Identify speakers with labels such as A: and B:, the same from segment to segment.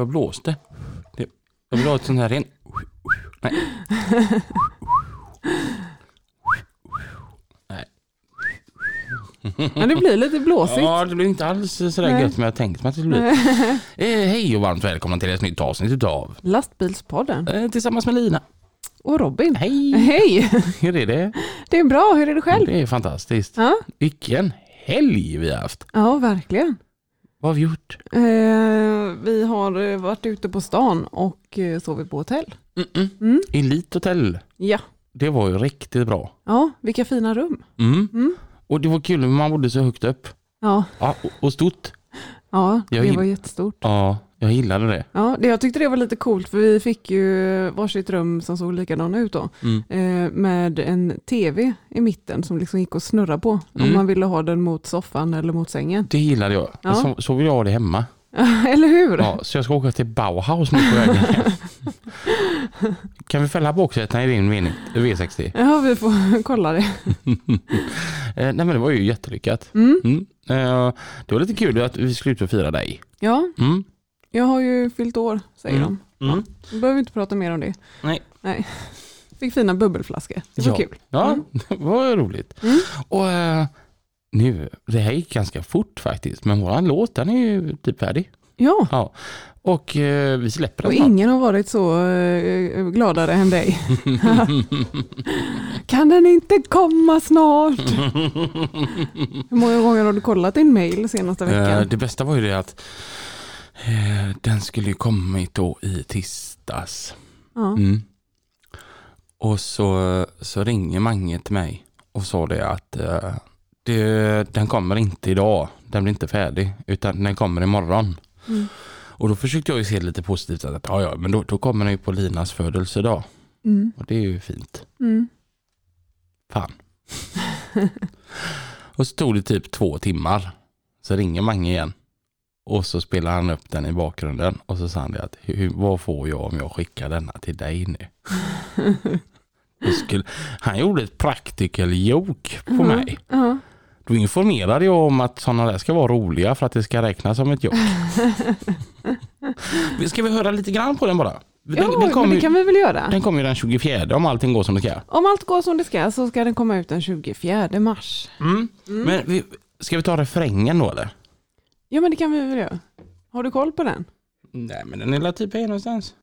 A: Vad blåste? Det- Jag vill ha ett sånt här en... Nej. Nej.
B: Men det blir lite blåsigt.
A: Ja, det blir inte alls sådär
B: Nej.
A: gött som jag tänkt mig att det skulle bli. Eh, hej och varmt välkomna till ett nytt avsnitt utav
B: Lastbilspodden.
A: eh, Tillsammans med Lina.
B: Och Robin.
A: Hej!
B: Hej!
A: Hur är det?
B: Det är bra, hur är det själv?
A: Det är fantastiskt.
B: Ja,
A: Vilken helg vi har haft.
B: ja verkligen.
A: Vad har vi gjort?
B: Eh, vi har eh, varit ute på stan och eh, sovit på hotell. Mm.
A: Elite Hotel.
B: Ja.
A: Det var ju riktigt bra.
B: ja, vilka fina rum.
A: Mm.
B: Mm.
A: Och det var kul, man bodde så högt upp.
B: Ja,
A: Ja, och- och stort.
B: ja det var jättestort.
A: Ja, jag gillade det.
B: Ja, det, jag tyckte det var lite coolt för vi fick ju varsitt rum som såg likadana ut då.
A: Mm.
B: Eh, med en tv i mitten som liksom gick att snurra på. Om
A: Mm.
B: man ville ha den mot soffan eller mot sängen.
A: Det gillade jag.
B: Ja.
A: Så, så vill jag ha det hemma.
B: eller hur?
A: Ja, så jag ska åka till Bauhaus nu på vägen hem. Kan vi fälla baksätena i din V- V60?
B: Ja, vi får kolla det.
A: Eh, nej men det var ju jättelyckat.
B: Mm.
A: Mm. Eh, det var lite kul att vi skulle ut och fira dig.
B: Ja,
A: Mm.
B: Jag har ju fyllt år, säger
A: Mm.
B: de.
A: Mm.
B: Vi behöver inte prata mer om det.
A: Nej.
B: Nej. Fick fina bubbelflaskor. Det var
A: Ja.
B: kul.
A: Ja,
B: Mm.
A: det var roligt.
B: Mm.
A: Och eh, nu, det här gick ganska fort faktiskt, men våran låt den är ju typ färdig.
B: Ja,
A: Ja. Och eh, vi släpper
B: och
A: den snart.
B: ingen har varit så eh, gladare än dig. kan den inte komma snart? Hur många gånger har du kollat din mail senaste veckan?
A: det bästa var ju det att den skulle ju kommit då i tisdags.
B: Ja.
A: Mm. Och så, så ringer Mange till mig och sa det att eh, det, den kommer inte idag. Den blir inte färdig utan den kommer imorgon.
B: Mm.
A: Och då försökte jag ju se lite positivt att ja, ja, men då, då kommer den ju på Linas födelsedag.
B: Mm.
A: Och det är ju fint.
B: Mm.
A: Fan. och så tog det typ två timmar. Så ringer Mange igen. Och så spelar han upp den i bakgrunden. Och så sa han det att hur, vad får jag om jag skickar denna till dig nu? Skulle, han gjorde ett practical joke på
B: Mhm.
A: mig.
B: Ja.
A: Då informerade jag om att sådana där ska vara roliga för att det ska räknas som ett joke. ska vi höra lite grann på den bara? Den,
B: Ja,
A: den
B: men det
A: ju
B: kan vi väl göra.
A: den kommer ju den 24 om allting går som det ska.
B: Om allt går som det ska så ska den komma ut den 24 mars.
A: Mm. Men vi, ska vi ta refrängen då eller?
B: Ja men det kan vi väl göra. Har du koll på den?
A: Nej men den är väl typ här någonstans.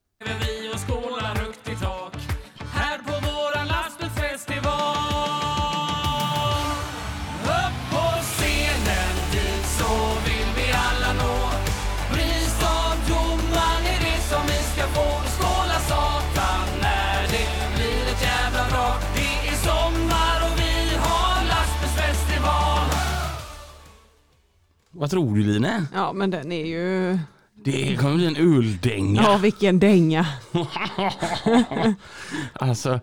A: Vad tror du Line?
B: Ja men den är ju...
A: Det kommer bli en uldänga.
B: Ja vilken dänga.
A: Alltså,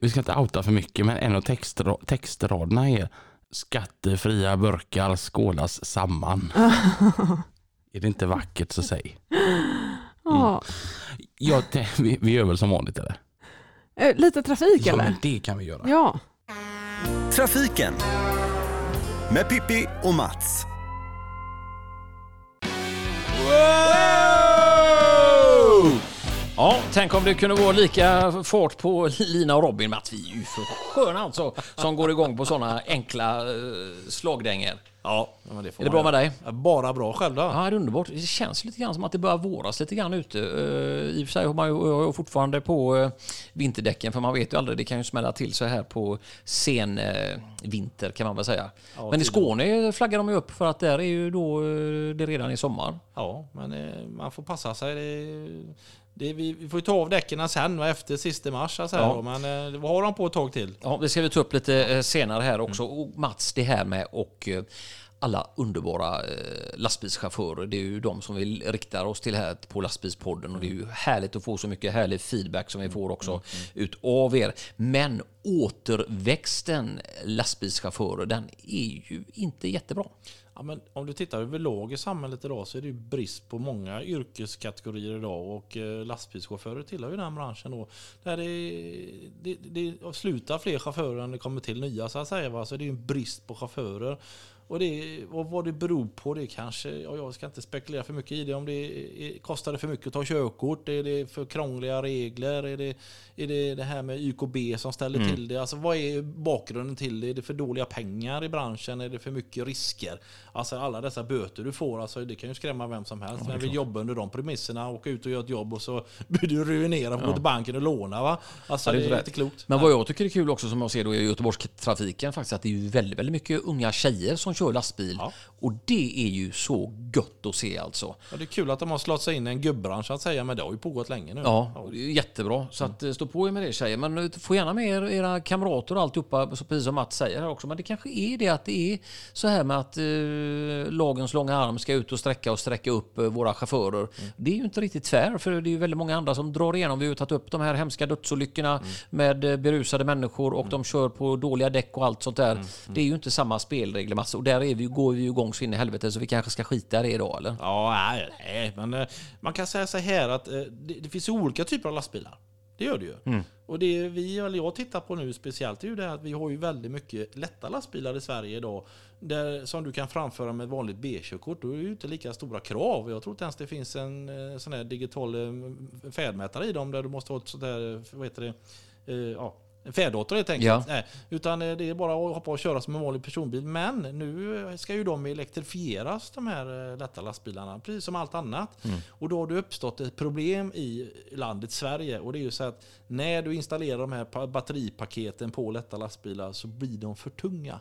A: vi ska inte outa för mycket men en av textra, textraderna är Skattefria burkar skålas samman. är det inte vackert så säg.
B: Ja.
A: Ja, vi, vi gör väl som vanligt eller?
B: Eh, Lite trafik
A: Ja
B: eller?
A: men det kan vi göra.
B: Ja.
C: Trafiken med Pippi och Mats.
D: Ja, tänk om det kunde vara lika fart på Lina och Robin, Mats. Vi är ju för sköna alltså, som går igång på sådana enkla uh, slagdängor.
E: Ja, men det får
D: Är det bra med dig?
E: Ja, Bara bra själv då.
D: Ja, det är underbart. Det känns lite grann som att det börjar våras lite grann ute. Uh, I och för sig har man ju fortfarande på uh, vinterdäcken, för man vet ju aldrig, det kan ju smälla till så här på sen vinter kan man väl säga. Men i Skåne flaggar de ju upp för att där är ju då det redan är sommar.
E: Ja, men eh, man får passa sig. Det, vi, får ju ta av däcken sen va, efter sista mars. Alltså,
D: Ja.
E: men eh, vad har de på ett tag till?
D: Ja, det ska vi ta upp lite eh, senare här också. Och Mats, det här med och eh, alla underbara eh, lastbilschaufförer. Det är ju de som vi riktar oss till här på lastbilspodden och det är ju härligt att få så mycket härlig feedback som vi får också utav er. Men återväxten lastbilschaufförer, den är ju inte jättebra.
E: Ja, men om du tittar överlag i samhället idag så är det ju brist på många yrkeskategorier idag och eh, lastbilschaufförer tillhör ju den branschen då. Där det, det, det slutar fler chaufförer än det kommer till nya så att säga. Va? Så det är ju en brist på chaufförer. Och, det, och vad det beror på det kanske, ja, jag ska inte spekulera för mycket i det. Om det är, kostar det för mycket att ta körkort? Är det för krångliga regler? Är det, är det det här med YKB som ställer till det? Alltså vad är bakgrunden till det? Är det för dåliga pengar i branschen? Är det för mycket risker? Alltså alla dessa böter du får, alltså, det kan ju skrämma vem som helst. Men vill jobba under de premisserna, åka ut och göra ett jobb och så blir du ruinerad och gå till banken och låna. Va? Alltså
D: Ja, det är
E: det är
D: inte
E: klokt.
D: Men vad jag tycker är kul också som jag ser då i Göteborgstrafiken faktiskt att det är väldigt, väldigt mycket unga tjejer som kör lastbil.
E: Ja.
D: Och det är ju så gött att se alltså.
E: Ja, det är kul att de har slått sig in i en gubbbransch så att säga, men det har ju pågått länge nu.
D: Ja, det är jättebra. Så att, eh, stå på er med det tjejer. Men eh, få gärna med er, era kamrater och alltihopa, precis som Mats säger här också. Men det kanske är det att det är så här med att eh, lagens långa arm ska ut och sträcka och sträcka upp eh, våra chaufförer. Det är ju inte riktigt fair, för det är ju väldigt många andra som drar igenom. Vi har ju tagit upp de här hemska dödsolyckorna med eh, berusade människor och de kör på dåliga däck och allt sånt där. Det är ju inte samma spelregler Mats. Och där är vi, går vi ju igång så in i helvete så vi kanske ska skita i det idag eller?
E: Ja, nej, nej, men eh, man kan säga så här att eh, det, det finns olika typer av lastbilar. Det gör det ju. Och det vi, eller jag tittar på nu speciellt är ju det att vi har ju väldigt mycket lätta lastbilar i Sverige idag. Där, som du kan framföra med vanligt B-körkort. Då är det ju inte lika stora krav. Jag tror inte ens det finns en eh, sån här digital färdmätare i dem där du måste ha ett sånt där, vad heter det, eh, ja, färddator helt enkelt.
D: Ja.
E: Nej, utan eh, det är bara att hoppa och köra som en vanlig personbil. Men nu ska ju de elektrifieras, de här eh, lätta lastbilarna, precis som allt annat. Och då har det uppstått ett problem i landet Sverige. Och det är ju så att när du installerar de här pa- batteripaketen på lätta lastbilar så blir de för tunga.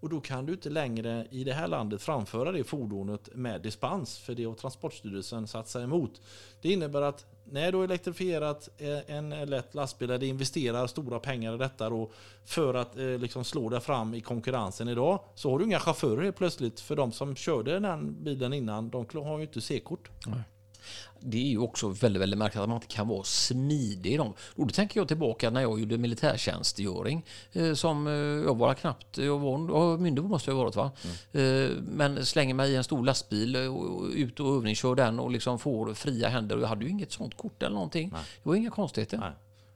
E: Och då kan du inte längre i det här landet framföra det fordonet med dispens. För det har Transportstyrelsen satt sig emot. Det innebär att när du har elektrifierat eh, en lätt lastbil, där det investerar stora pengar i detta då, för att eh, liksom slå dig fram i konkurrensen idag, så har du inga chaufförer helt plötsligt. För de som körde den bilen innan, de har ju inte C-kort.
D: Det är ju också väldigt, väldigt märkligt att man inte kan vara smidig i dem. Och då tänker jag tillbaka när jag gjorde militärtjänstgöring. Eh, som eh, jag var knappt, jag var myndig måste jag ha varit va? Eh, men slänger mig i en stor lastbil och, ut och övningskör den och liksom får fria händer. Och jag hade ju inget sånt kort eller någonting. Det var inga konstigheter.
E: Nej.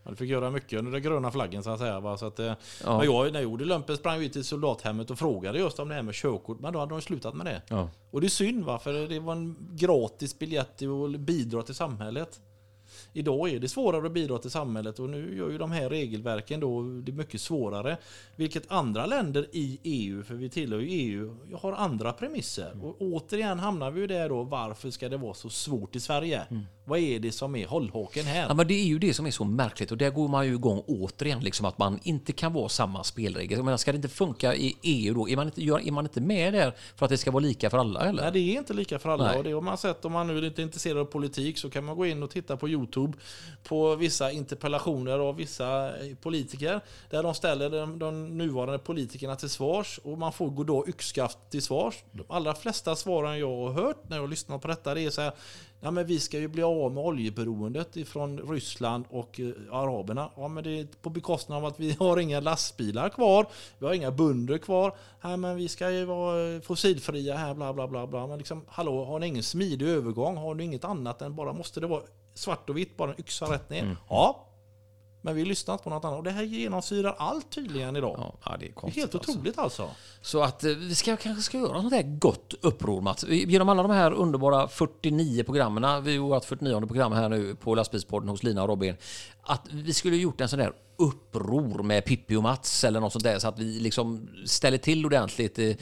E: Du fick göra mycket under den gröna flaggen så att säga. Va? Så att, eh,
D: Ja.
E: men jag, när jag gjorde lumpen sprang vi till soldathemmet och frågade just om det här med körkort. Men då hade de slutat med det.
D: Ja.
E: Och det är synd va, för det var en gratis biljett att bidra till samhället. Idag är det svårare att bidra till samhället och nu gör ju de här regelverken då det mycket svårare. Vilket andra länder i EU, för vi tillhör ju EU, har andra premisser. Och återigen hamnar vi ju där då, varför ska det vara så svårt i Sverige? Vad är det som är hållhaken här?
D: Ja, men det är ju det som är så märkligt och där går man ju igång återigen, liksom att man inte kan vara samma spelregler. Jag menar, ska det inte funka i EU då? Är man inte, gör- är man inte med där för att det ska vara lika för alla eller?
E: Nej, det är inte lika för alla.
D: Nej.
E: Och det har man sett om man nu inte är intresserad av politik så kan man gå in och titta på Youtube på vissa interpellationer av vissa eh, politiker där de ställer de, de nuvarande politikerna till svars och man får gå då yxskaft till svars. De allra flesta svaren jag har hört när jag lyssnar på detta det är så här Ja, men vi ska ju bli av med oljeberoendet ifrån Ryssland och eh, araberna. Ja, men det är på bekostnad av att vi har inga lastbilar kvar. Vi har inga bönder kvar. Ja, men vi ska ju vara eh, fossilfria här, bla bla bla. bla. Men liksom, hallå, har ni ingen smidig övergång? Har ni inget annat än bara, måste det vara svart och vitt, bara en yxa rätt ner? Ja, men vi lyssnar inte på något annat. Och det här genomsyrar allt tydligen idag.
D: Ja, det är
E: det är helt
D: alltså.
E: otroligt alltså.
D: Så att eh, vi ska, kanske ska göra något där gott uppror Mats. Genom alla de här underbara 49 programmen, vi har vårt 49 program här nu på lastbilspodden hos Lina och Robin, att vi skulle gjort en sån där uppror med Pippi och Mats eller något sånt där så att vi liksom ställer till ordentligt. Eh,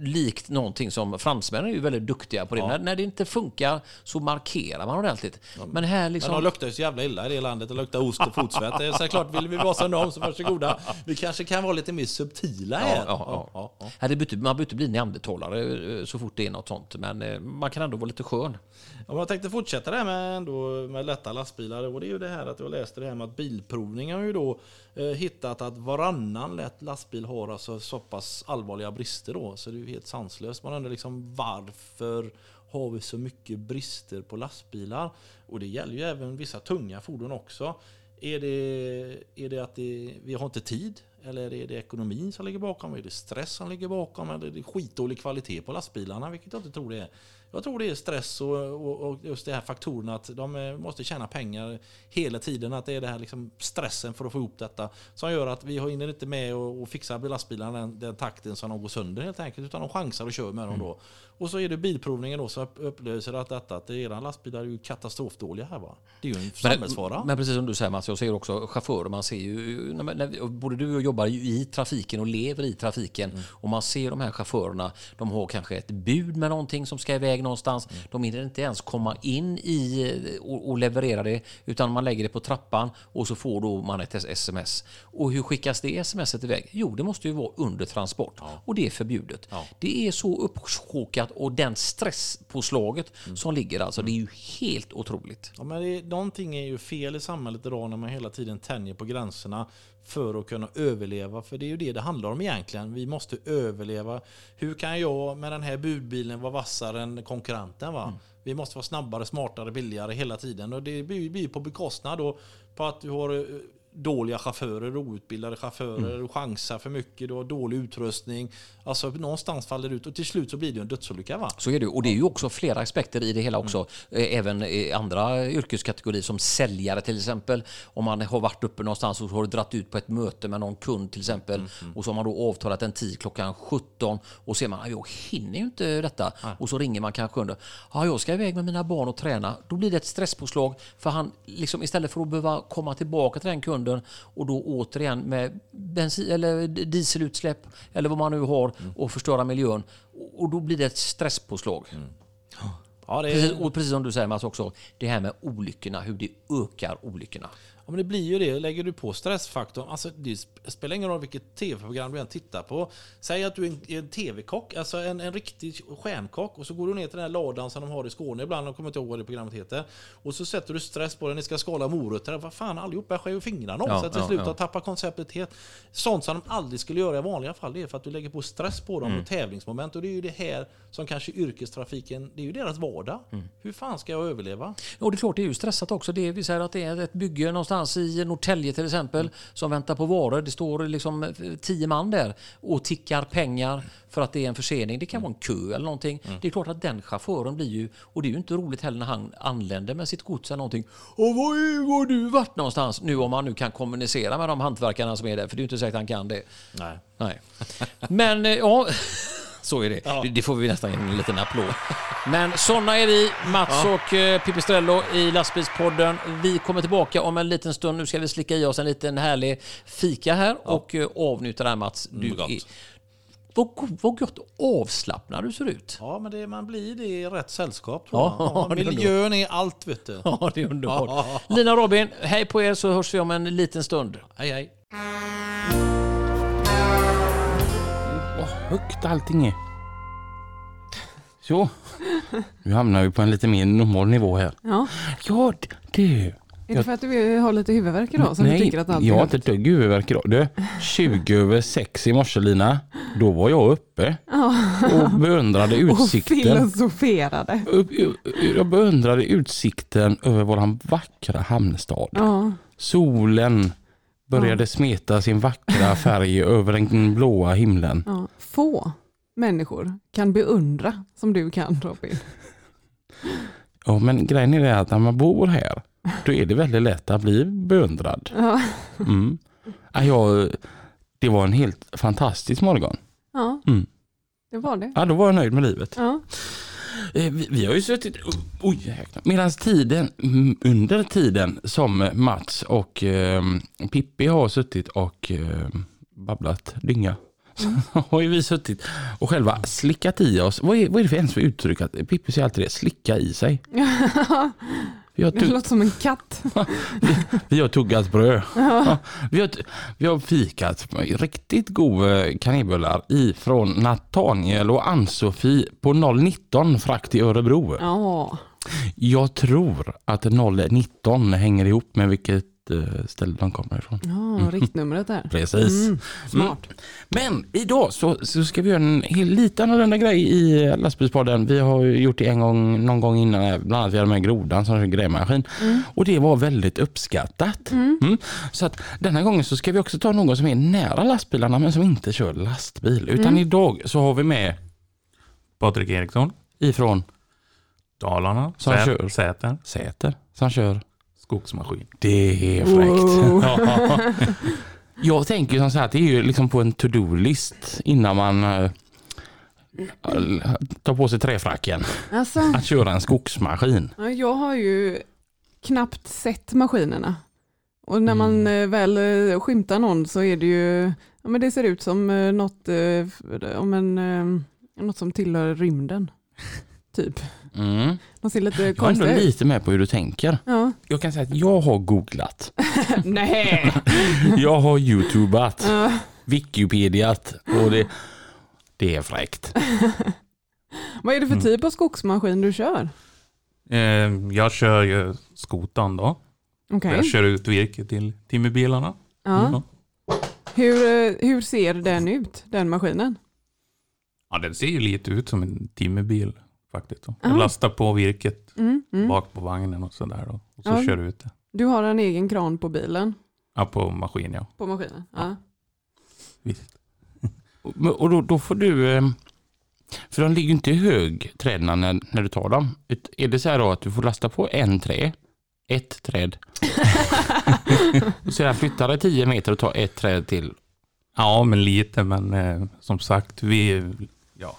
D: likt någonting som fransmännen är ju väldigt duktiga på det. När, när det inte funkar så markerar man ordentligt. Men här
E: Men
D: liksom...
E: de luktar ju så jävla illa i det landet. Det luktar ost och fotsvett. Så klart, vill vi vara som dem så varsågoda. Vi kanske kan vara lite mer subtila här.
D: Ja, ja, ja, ja. Ja, byter, man byter bli neandertalare eh, så fort det är något sånt. Men eh, man kan ändå vara lite skön.
E: Om jag tänkte fortsätta det här med, ändå, med lätta lastbilar. Och det är ju det här att jag läste det här med att Bilprovningen har ju då eh, hittat att varannan lätt lastbil har alltså så pass allvarliga brister då. Så det är ju helt sanslöst. Man undrar liksom varför har vi så mycket brister på lastbilar? Och det gäller ju även vissa tunga fordon också. Är det, är det att det, vi har inte tid? Eller är det ekonomin som ligger bakom? Är det stress som ligger bakom? Eller är det skitdålig kvalitet på lastbilarna? Vilket jag inte tror det är. Jag tror det är stress och, och, och just det här faktorerna att de eh, måste tjäna pengar hela tiden. Att det är det här liksom stressen för att få ihop detta som gör att vi hinner inte med och, och fixa lastbilarna den, den takten som de går sönder helt enkelt. Utan de chansar och kör med dem då. Och så är det bilprovningen då som upp- upplöser att detta att era lastbilar är ju katastrofdåliga här va. Det är ju en samhällsfara.
D: Men precis som du säger Mats, jag ser också chaufförer, man ser ju, när, när, både du och jag jobbar i trafiken och lever i trafiken
E: Mm.
D: och man ser de här chaufförerna, de har kanske ett bud med någonting som ska iväg någonstans,
E: Mm.
D: de hinner inte ens komma in i eh, och, och leverera det, utan man lägger det på trappan och så får då man ett sms. Och hur skickas det smset iväg? Jo, det måste ju vara under transport och det är förbjudet. Det är så uppsjokat och den stresspåslaget
E: Mm.
D: som ligger alltså, det är ju helt otroligt.
E: Ja, men det, någonting är ju fel i samhället idag när man hela tiden tänjer på gränserna för att kunna överleva. För det är ju det det handlar om egentligen. Vi måste överleva. Hur kan jag med den här budbilen vara vassare än konkurrenten? Va? Vi måste vara snabbare, smartare, billigare hela tiden. Och det blir blir på bekostnad då på att du har eh, dåliga chaufförer, outbildade chaufförer, du chansar för mycket, du har dålig utrustning. Alltså någonstans faller det ut och till slut så blir det en dödsolycka. Va?
D: Så är det. Och det är ju också flera aspekter i det hela också. Eh, Även i andra yrkeskategorier som säljare till exempel. Om man har varit uppe någonstans och har dratt ut på ett möte med någon kund till exempel. Och så har man då avtalat en tid klockan 17 och ser man att jag hinner ju inte detta. Och så ringer man kanske under. Ja, jag ska iväg med mina barn och träna. Då blir det ett stresspåslag för han liksom istället för att behöva komma tillbaka till den kunden och då återigen med bensin eller dieselutsläpp eller vad man nu har och förstöra miljön. Och då blir det ett stresspåslag.
E: Ja, det är,
D: Precis, och precis som du säger Mats också, det här med olyckorna, hur det ökar olyckorna.
E: Men det blir ju det. Lägger du på stressfaktorn, alltså det sp- spelar ingen roll vilket tv-program du än tittar på. Säg att du är en, en tv-kock, alltså en, en riktig stjärnkock och så går du ner till den här ladan som de har i Skåne ibland, jag kommer inte ihåg vad det programmet heter. Och så sätter du stress på den, ni ska skala morötter. Vad fan, allihopa skär ju fingrarna av
D: Ja,
E: sig till
D: ja,
E: slut
D: ja.
E: tappar konceptet helt. Sånt som de aldrig skulle göra i vanliga fall, det är för att du lägger på stress på dem och tävlingsmoment. Och det är ju det här som kanske yrkestrafiken, det är ju deras vardag. Hur fan ska jag överleva?
D: Och det är klart, det är ju stressat också. Det är, vi säger att det är ett bygge någonstans i Norrtälje till exempel som väntar på varor. Det står liksom eh, tio man där och tickar pengar för att det är en försening. Det kan vara en kö eller någonting. Det är klart att den chauffören blir ju, och det är ju inte roligt heller när han anländer med sitt gods eller någonting. Och var har du varit någonstans? Nu om man nu kan kommunicera med de hantverkarna som är där, för det är ju inte säkert att han kan det.
E: Nej.
D: Nej. Men eh, ja, så är det. det. Det får vi nästan en liten applåd. Men sådana är vi, Mats och eh, Pipistrello i Lastbilspodden. Vi kommer tillbaka om en liten stund. Nu ska vi slicka i oss en liten härlig fika här och eh, avnjuta det här Mats. Du
E: gott.
D: är, vad, vad gott avslappnad du ser ut.
E: Ja, men det, man blir det i rätt sällskap
D: Ja.
E: Ja,
D: är
E: miljön är allt vet du.
D: Ja, det är underbart. Lina och Robin, hej på er så hörs vi om en liten stund.
E: Hej hej.
A: Högt allting är. Så. Nu hamnar vi på en lite mer normal nivå här.
B: Ja.
A: Ja, du.
B: Är det för att du har lite huvudvärk idag som du tycker att allt
A: jag
B: är
A: har inte ett dugg huvudvärk idag. Du, 20 över 6 i morse Lina. Då var jag uppe och beundrade
B: Och
A: utsikten.
B: filosoferade.
A: Upp- Jag beundrade utsikten över våran vackra hamnstad.
B: Ja.
A: Solen började smeta sin vackra färg över den blåa himlen.
B: Ja. Få människor kan beundra som du kan Robin.
A: Ja, men grejen är det att när man bor här, då är det väldigt lätt att bli beundrad.
B: Ja.
A: Mm. Ja, det var en helt fantastisk morgon.
B: Ja,
A: Mm.
B: det var det.
A: Ja, då var jag nöjd med livet.
B: Ja.
A: Eh, Vi, vi har ju suttit, oj. Medan tiden, mm, under tiden som Mats och eh, Pippi har suttit och eh, babblat dynga. Så har ju vi suttit och själva slickat i oss. Vad är, vad är det för ens för uttryck? Pippi säger alltid det, slicka i sig. Vi har,
B: Det
A: tugg,
B: låter som en katt.
A: vi har tuggat bröd. Ja, vi, har, vi har fikat riktigt goda kanelbullar i från Nathaniel och Ann-Sofie på 019 frakt i Örebro.
B: Ja,
A: Jag tror att 019 hänger ihop med vilket ställe de kommer ifrån.
B: ja riktnumret där.
A: Precis.
B: Mm, smart.
A: Men idag så, så ska vi göra en hel, lite annorlunda grej i lastbilspodden. Vi har ju gjort det en gång, någon gång innan, eh, bland annat vi hade med grodan som grävmaskin. Och det var väldigt uppskattat. Mm. Så att denna gången så ska vi också ta någon som är nära lastbilarna men som inte kör lastbil. Utan idag så har vi med
F: Patrik Eriksson,
A: ifrån
F: Dalarna,
A: Som
F: Sä-
A: kör.
F: Säter,
A: Säter som kör
F: skogsmaskin.
A: Det är fräckt. Ja. Jag tänker som så här det är ju liksom på en to-do-list innan man eh, tar på sig träfracken.
B: Alltså,
A: Att köra en skogsmaskin.
B: ja, jag har ju knappt sett maskinerna. Och när man eh, väl eh, skymtar någon så är det ju, ja men det ser ut som något, om en, något som tillhör rymden. Typ.
A: Mm.
B: De ser lite
A: Jag är ändå
B: konstiga ut.
A: lite med på hur du tänker.
B: Ja.
A: Jag kan säga att jag har googlat.
B: Nej!
A: Jag har youtubat,
B: Ja.
A: wikipediat och det, det är fräckt.
B: Vad är det för
F: Mm.
B: typ av skogsmaskin du kör?
F: Eh, jag kör ju skotan då.
B: Okej.
F: Jag kör ut virke till timmerbilarna.
B: Ja.
F: Mm.
B: Hur, eh, hur ser den ut, den maskinen?
F: Ja, den ser ju lite ut som en timmerbil faktiskt. Då. Jag lastar på virket
B: Mm, mm.
F: bak på vagnen och sådär. Då. Och så
B: Ja.
F: kör jag ut det.
B: Du har en egen kran på bilen,
F: Ja, på maskin ja.
B: på maskinen? Ja.
F: Visst.
A: Och och då, då får du, eh, för de ligger ju inte i hög träden när, när du tar dem. Ut- Är det så här då att du får lasta på en trä, ett träd, och sedan flyttar det 10 meter och tar ett träd till.
F: Ja, men lite. Men eh, som sagt, vi, ja,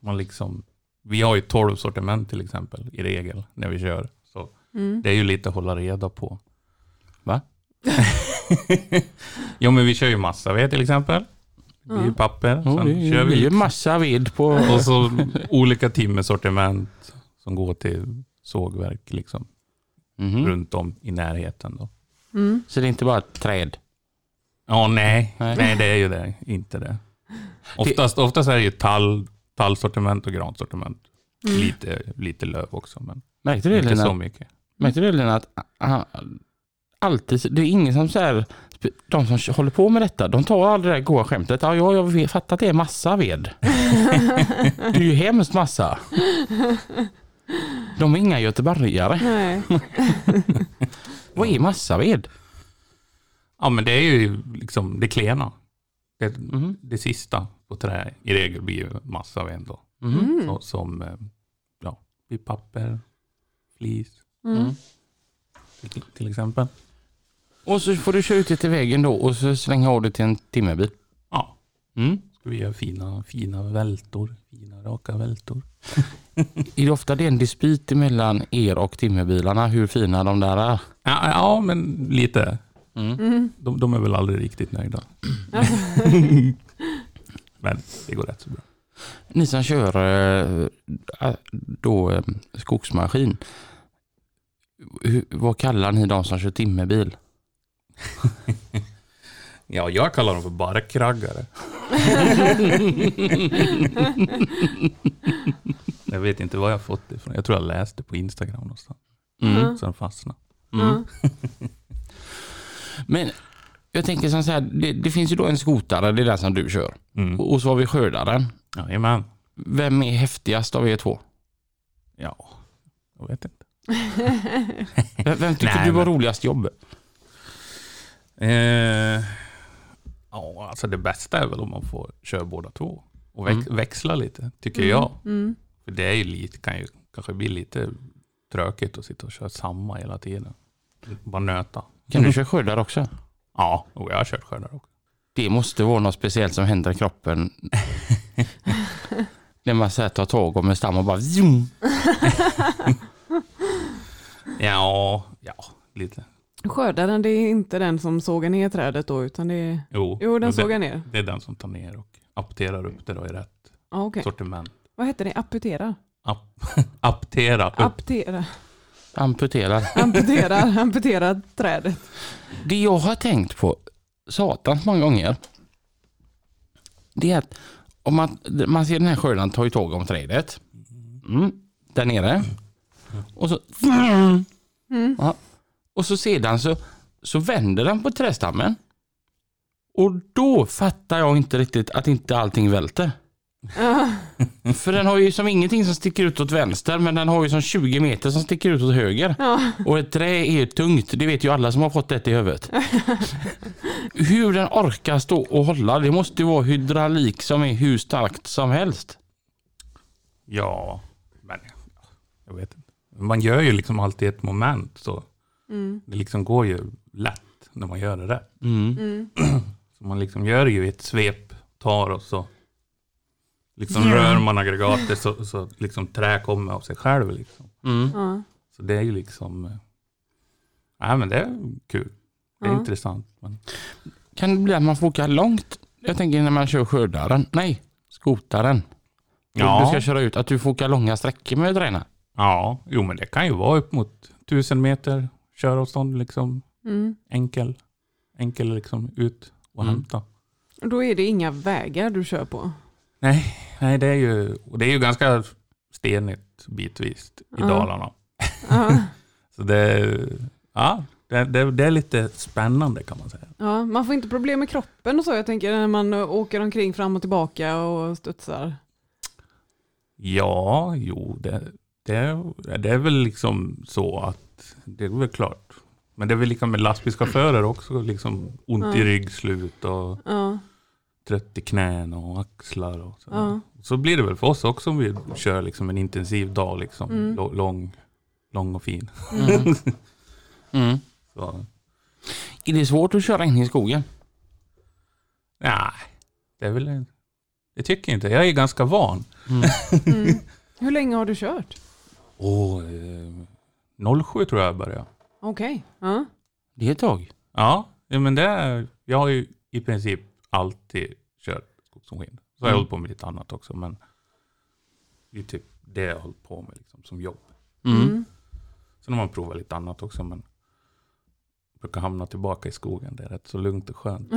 F: man liksom, vi har ju 12 sortiment till exempel i regel när vi kör. Så
B: Mm.
F: det är ju lite att hålla reda på.
A: Va?
F: jo, men vi kör ju massa ved till exempel. Det är ju papper.
A: Oh,
F: Sen
A: det
F: kör
A: är ju
F: vi
A: massa ved på.
F: och så olika timmersortiment som går till sågverk liksom
A: Mhm.
F: runt om i närheten då.
B: Mm.
A: Så det är inte bara träd.
F: Ja, nej.
A: Nej.
F: nej. det är ju det. Inte det. Oftast, oftast är det ju tall, tallsortiment och gransortiment.
B: Mm.
F: Lite, lite löv också, men
A: Märkte du
F: inte så
A: Lena?
F: mycket.
A: Märkte du Lena? Att, ah, alltid, det är ingen som så här, de som håller på med detta, de tar aldrig det där goa skämtet. Ja, jag, fattar att det är massa ved. det är ju hemskt massa. De är inga göteborgare.
B: Nej.
A: Vad är massaved?
F: Ja, men det är ju liksom det klena. Det,
A: Mhm.
F: det sista på trä i regel blir ju massa ved då.
A: Mhm.
B: Mm.
F: Så, som eh, ja, blir papper, flis
B: Mm.
F: till, till exempel.
A: Och så får du köra ut det till vägen då och så slänga av det till en timmerbil.
F: Ja,
A: Mm.
F: ska vi göra fina, fina vältor. Fina raka vältor.
A: Är det ofta det en dispyt mellan er och timmerbilarna hur fina de där är?
F: Ja, ja men lite.
A: Mm.
B: Mm.
F: De, de är väl aldrig riktigt nöjda. Men det går rätt så bra.
A: Ni som kör eh, då eh, skogsmaskin, vad kallar ni de som kör timmerbil?
F: Ja, jag kallar dem för barkraggare. jag vet inte var jag fått det ifrån. Jag tror jag läste på Instagram någonstans.
B: Mm.
F: Så den fastnade.
A: Mm. Men jag tänker så här, det, det finns ju då en skotare, det är den som du kör.
F: Mm.
A: Och, och så har vi skördaren.
F: Jajamän.
A: Vem är häftigast av er två?
F: Ja, jag vet inte.
A: Vem, vem tycker
F: Nej,
A: du var
F: men-
A: roligast jobb?
F: Eh, ja, alltså det bästa är väl om man får köra båda två. Och väx-
A: Mm.
F: växla lite, tycker
B: Mm.
F: jag.
B: Mm.
F: För det är ju lite, kan ju kanske bli lite tråkigt att sitta och köra samma hela tiden. Bara nöta.
A: Kan du köra skördare också?
F: Ja, och jag har kört skördare också.
A: Det måste vara något speciellt som händer i kroppen. När man så här tar tag om en stam och bara zoom.
F: Ja, ja, lite.
B: Skördaren det är inte den som sågar ner trädet då utan det är...
F: Jo,
B: Jo, den
F: det,
B: sågar ner.
F: det är den som tar ner och apterar upp det då i rätt
B: Ja, okej.
F: sortiment.
B: Vad heter det? Amputera?
F: Ap aptera upp.
B: Aptera.
A: Amputerar.
B: Amputera, amputera trädet.
A: Det jag har tänkt på, satans många gånger, det är att om man, man ser den här skördaren tar ju tag om trädet. Mm, där nere. Och så... Ja. Och så sedan så, så vänder den på trästammen. Och då fattar jag inte riktigt att inte allting välter. För den har ju som ingenting som sticker ut åt vänster men den har ju som 20 meter som sticker ut åt höger.
B: ja.
A: Och ett trä är ju tungt, det vet ju alla som har fått det i huvudet. Hur den orkar stå och hålla, det måste ju vara hydraulik som är hur starkt som helst.
F: Ja, men jag vet inte. Man gör ju liksom alltid ett moment så
B: Mm.
F: det liksom går ju lätt när man gör det rätt.
A: Mm.
B: Mm.
F: Så man liksom gör ju ett svep, tar och så liksom rör man aggregatet så, så liksom trä kommer av sig själv. Liksom.
A: Mm.
B: Ja.
F: Så det är ju liksom, eh, nej men det är kul. Det är
B: Ja.
F: intressant. Men,
A: Kan det bli att man får åka långt? Jag tänker när man kör skördaren, nej, skotaren.
F: Ja.
A: Du ska köra ut, att du får åka långa sträckor med träna.
F: ja, jo men det kan ju vara upp mot tusen meter köravstånd liksom.
B: Mm.
F: Enkel, enkel liksom ut och
A: Mm.
F: hämta.
B: Då är det inga vägar du kör på.
F: Nej, nej det är ju, och det är ju ganska stenigt bitvis i
B: Ja.
F: Dalarna.
B: Ja.
F: Så det, ja, det, det, det är lite spännande kan man säga.
B: Ja, man får inte problem med kroppen och så. Jag tänker när man åker omkring fram och tillbaka och studsar.
F: Ja, jo, det, det, det är väl liksom så att det är väl klart. Men det är väl lika med lastbilschaufförer också, liksom ont i
B: Ja.
F: ryggslut och
B: Ja,
F: trött i knän och axlar och så.
B: Ja.
F: Så blir det väl för oss också om vi kör liksom en intensiv dag, liksom,
B: Mm.
F: lång, lång och fin.
A: Mm. Mm.
F: Så,
A: Är det svårt att köra in i skogen?
F: nej, det är väl, en- det tycker jag inte. Jag är ganska van.
B: mm. Hur länge har du kört?
F: Åh, eh, 07 tror jag jag började.
B: Okej. Ja.
A: Det är ett tag.
F: Ja, ja, men det är, jag har ju i princip alltid kört skogsmaskin. Så har jag
A: Mm.
F: hållit på med lite annat också, men det är typ det jag har hållit på med liksom, som jobb.
A: Mm.
B: Mm.
F: Sen har man provat lite annat också, men brukar hamna tillbaka i skogen. Det är rätt så lugnt och skönt.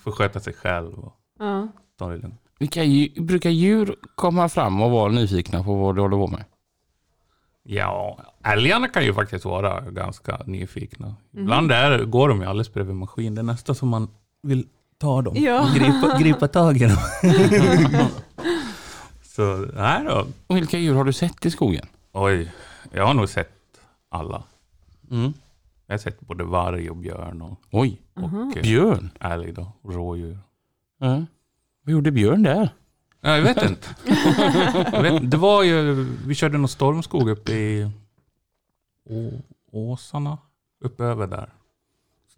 F: Får sköta sig själv och
B: Ja.
F: ta det lugnt.
A: Vilka djur, brukar djur komma fram och vara nyfikna på vad du håller på med?
F: Ja, älgarna kan ju faktiskt vara ganska nyfikna.
B: Mhm.
F: Ibland är, går de ju alldeles bredvid maskin. Det är nästan som man vill ta dem.
B: Ja.
F: Gripa, gripa tag i dem. Så, nej då.
A: Och vilka djur har du sett i skogen?
F: Oj, jag har nog sett alla.
A: Mm.
F: Jag har sett både varg och björn och,
A: Oj,
B: Aha.
F: och eh,
A: björn.
F: älg då, och rådjur.
A: Ja. Vad gjorde björn där?
F: Ja, jag vet inte. jag vet, det var ju, vi körde någon stormskog uppe i Å, Åsarna, uppe över där.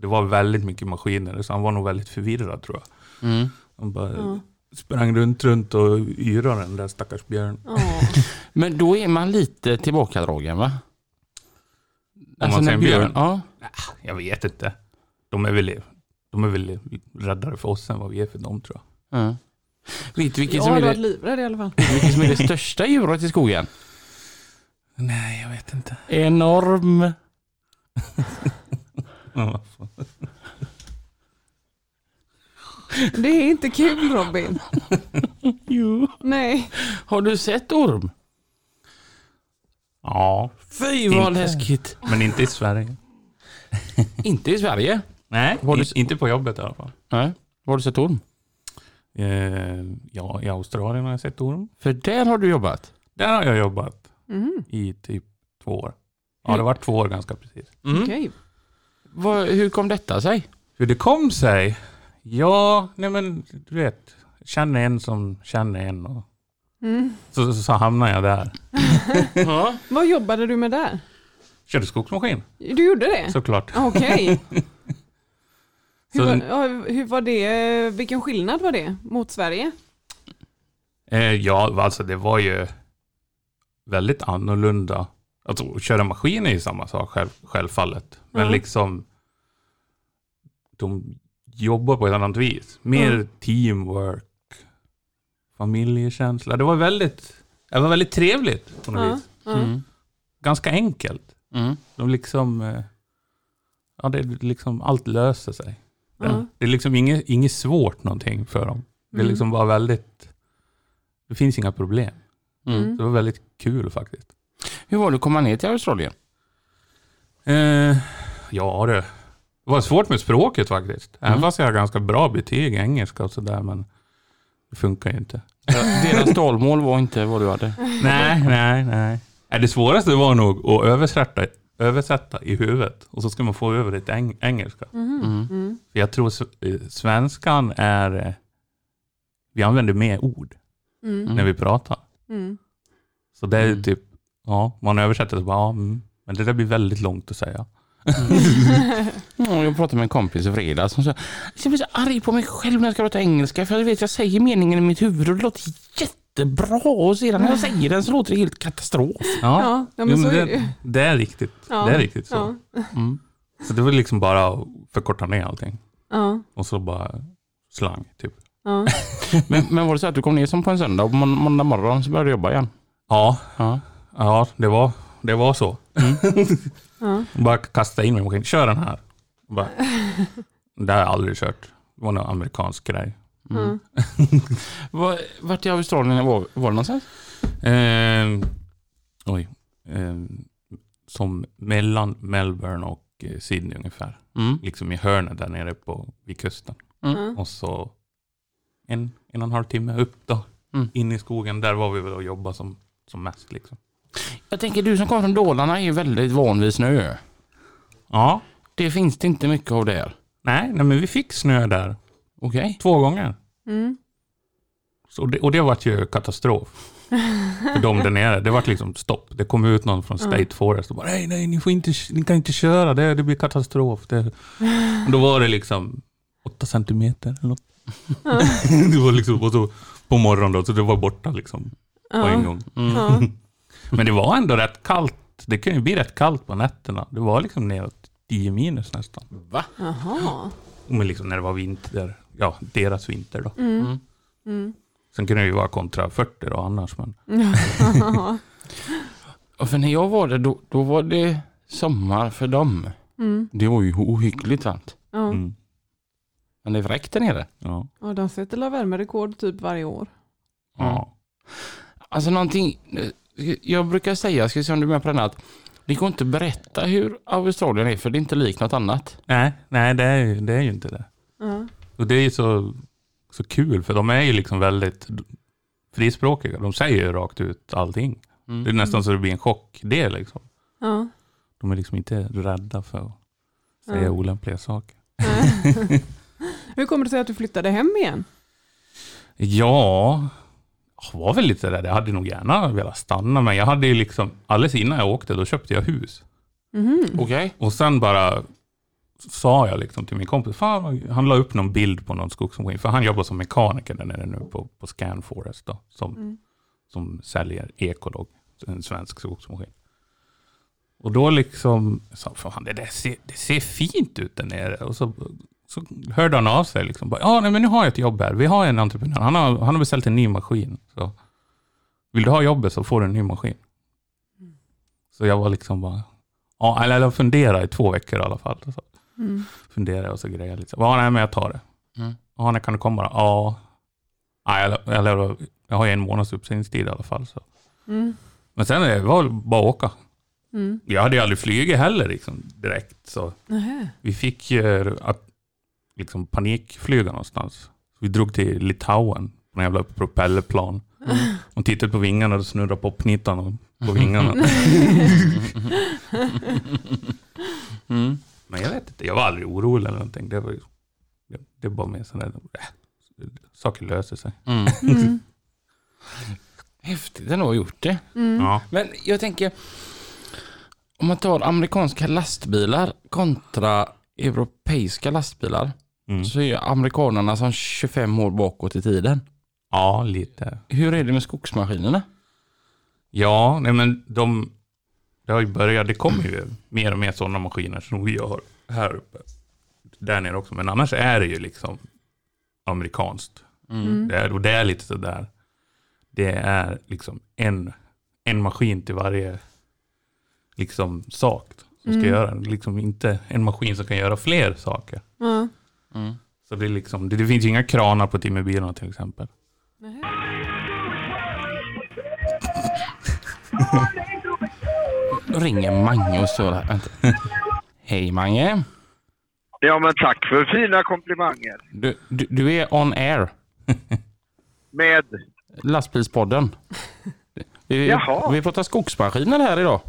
F: Det var väldigt mycket maskiner, så han var nog väldigt förvirrad tror jag.
A: Mm.
F: Han bara
B: Ja.
F: sprang runt, runt och yrade den där stackars björn.
B: Ja.
A: Men då är man lite tillbakadragen va? Alltså,
F: man
A: när
F: björn?
A: Ja.
F: Jag vet inte. De är väl, de är väl räddare för oss än vad vi är för dem tror jag.
A: ja. Vet du vilket som, är det,
B: livrädd i alla fall.
A: vilket som är det största djuret i skogen?
F: Nej, jag vet inte.
A: Enorm.
B: Det är inte kul Robin.
A: Jo.
B: Nej.
A: Har du sett orm?
F: Ja,
A: Fy vad
F: Inte.
A: läskigt.
F: men inte i Sverige.
A: Inte i Sverige.
F: Nej,
A: Var du-
F: inte på jobbet i alla fall.
A: Nej. Var har du sett orm?
F: Eh, ja, i Australien har jag sett orm.
A: För där har du jobbat.
F: Där har jag jobbat
B: Mm.
F: i typ två år. Ja, det var två år ganska precis.
A: Mm.
B: Okej.
A: Vad, hur kom detta sig?
F: Hur det kom sig? Ja, nej men du vet, känner en som känner en och
B: Mm.
F: så, så, så hamnade jag där.
A: Ja.
B: Vad jobbade du med där?
F: Körde skogsmaskin,
B: Du gjorde det?
F: såklart.
B: Okej. Hur,
F: Så-
B: var, hur var det? Vilken skillnad var det mot Sverige?
F: Eh, ja, alltså det var ju väldigt annorlunda. Alltså att köra maskin är ju samma sak själv, självfallet. Men
B: Ja.
F: liksom de jobbar på ett annat vis. Mer
B: Mm.
F: teamwork, familjekänsla. Det var väldigt, det var väldigt trevligt på något
B: Ja,
F: vis.
A: Mm.
F: Ganska enkelt.
A: Mm.
F: De liksom, eh, ja det är liksom, allt löser sig. Det, är liksom inget, inget svårt någonting för dem. Det är
B: Mm.
F: liksom bara väldigt, det finns inga problem.
A: Mm.
B: Mm.
F: Det var väldigt kul faktiskt.
A: Hur var det att komma ner till Australien?
F: Eh, ja du. Det var svårt med språket faktiskt. Även
A: Mm.
F: fast jag har ganska bra betyg i engelska och sådär. Men det funkar ju inte.
A: Deras dalmål var inte vad du hade.
F: nej, nej, nej. Det svåraste var nog att översätta, översätta i huvudet. Och så ska man få över det till eng- engelska.
B: Mhm.
A: Mm.
B: Mm.
F: För jag tror eh, svenskan är... eh, Vi använder mer ord
B: Mm.
F: när vi pratar.
B: Mm.
F: Så det är
A: Mm.
F: typ... Ja, man översätter så bara... Ja, mm, men det där blir väldigt långt att säga.
A: Ja, jag pratade med en kompis i fredags som sa jag blir så arg på mig själv när jag ska prata engelska för jag vet jag säger meningen i mitt huvud och det låter jättebra och sedan när jag säger den så låter det helt katastrof.
B: Ja, ja, men så är det
F: det,
B: ju.
F: det är riktigt.
B: Ja,
F: Det är riktigt så.
B: Ja.
A: Mm.
F: Så det var liksom bara att förkorta ner allting.
B: Ja.
F: Och så bara slang, typ.
B: Ja.
A: Men, men var det så att du kom ner som på en söndag och på mån- måndag morgon så började du jobba igen?
F: Ja,
A: Ja.
F: Ja det, var, det var så.
B: Ja.
F: Bara kasta in mig i maskinen. Kör den här. Bara, det har jag aldrig kört. Det var någon amerikansk grej.
A: Mm. Var, vart i Australien var, var det någonstans?
F: Eh, oj. Eh, som mellan Melbourne och eh, Sydney ungefär.
A: Mm.
F: Liksom i hörnet där nere på, vid kusten.
B: Ja.
F: Och så en, en och en halv timme upp då.
A: Mm.
F: In i skogen. Där var vi väl och jobbade som, som mest. Liksom.
A: Jag tänker du som kommer från Dalarna är ju väldigt van vid snö.
F: Ja.
A: Det finns det inte mycket av där.
F: Nej, nej, men vi fick snö där.
A: Okej.
F: Två gånger.
B: Mm.
F: Så det, och det var ju katastrof. För dem där nere. Det var liksom stopp. Det kom ut någon från State Forest och bara nej, nej, ni, får inte, ni kan inte köra. Det, det blir katastrof. Det. Och då var det liksom åtta centimeter eller något. det var liksom, och så på morgonen då, så det var borta liksom på en gång.
A: Mm.
B: Ja.
F: Men det var ändå rätt kallt. Det kan ju bli rätt kallt på nätterna. Det var liksom neråt 10 minus nästan.
A: Va?
B: Jaha.
F: Men liksom när det var vinter. Ja, deras vinter då.
B: Mm.
A: Mm.
B: Mm.
F: Sen kunde det ju vara kontra 40 då annars. Men
B: Ja.
A: Och för när jag var där då, då var det sommar för dem.
B: Mm.
A: Det var ju ohyggligt varmt.
B: Ja.
F: mm,
A: Men det är fräckt där nere.
F: ja.
B: ja, de sätter la värmerekord typ varje år.
F: ja.
A: Alltså någonting, jag brukar säga, ska vi se om du är med på den här, att det går inte att berätta hur Australien är för det är inte likt något annat.
F: Nej, nej det, är, ju- det är ju inte det.
B: Ja.
F: Och det är ju så, så kul för de är ju liksom väldigt frispråkiga. De säger ju rakt ut allting.
A: Mm.
F: Det är nästan så det blir en chock det liksom.
B: Ja.
F: De är liksom inte rädda för att säga
B: Ja.
F: olämpliga saker.
B: Hur kommer det sig att du flyttade hem igen?
F: Ja, jag var väl lite där. Jag hade nog gärna velat stanna, men jag hade ju liksom, alldeles innan jag åkte, då köpte jag hus.
B: Mhm.
A: Okej.
F: Och sen bara sa jag liksom till min kompis, fan, han la upp någon bild på någon skogsmaskin, för han jobbar som mekaniker där nere nu på, på Scanforest då, som,
B: Mm.
F: som säljer Ecolog, en svensk skogsmaskin. Och då liksom sa fan det där ser, det ser fint ut där nere. Och så, så hörde han av sig liksom. bara, Ja, nej, men nu har jag ett jobb här. Vi har en entreprenör. Han har, han har beställt en ny maskin. Så vill du ha jobbet så får du en ny maskin. Så jag var liksom bara, ja, eller jag funderade i två veckor i alla fall. Så
B: Mm.
F: funderade jag och så grejade lite. Så, Ja, nej, men jag tar det.
A: Mm.
F: Ja, när kan du komma då? Ja, nej, eller, jag har ju en månads uppsägningstid i alla fall. Så.
B: Mm.
F: Men sen det var det bara att åka.
B: Mm.
F: Jag hade ju aldrig flugit heller liksom, direkt. Så vi fick ju att, liksom, panikflyga någonstans. Så vi drog till Litauen på en jävla propellerplan. Och tittade på vingarna och snurrade popknitan och- på vingarna.
A: Mm.
F: Men jag vet inte, jag var aldrig orolig eller någonting. Det var ju, det, det var mer sådär, äh, saker löser sig.
A: Mm.
B: Mm.
A: Häftigt ändå att ha gjort det.
B: Mm.
F: Ja.
A: Men jag tänker, om man tar amerikanska lastbilar kontra europeiska lastbilar
F: Mm.
A: så är ju amerikanerna som 25 år bakåt i tiden.
F: Ja, lite.
A: Hur är det med skogsmaskinerna?
F: Ja, nej men de... Det har ju börjat, det kommer ju mer och mer sådana maskiner som vi har här uppe. Där nere också, men annars är det ju liksom amerikanskt.
B: Mm.
F: Det är, och det är lite sådär. Det är liksom en, en maskin till varje liksom sak som ska
B: Mm.
F: göra. Liksom inte en maskin som kan göra fler saker.
B: Ja.
A: Mm.
F: Så det, är liksom, det, det finns ju inga kranar på timmerbilarna till exempel.
A: Då ringer Mange och här. Vänta. Hej Mange.
G: Ja, men tack för fina komplimanger.
A: Du, du, du är on air.
G: Med...
A: Lastbilspodden. Vi,
G: Jaha.
A: vi pratar skogsmaskiner här idag.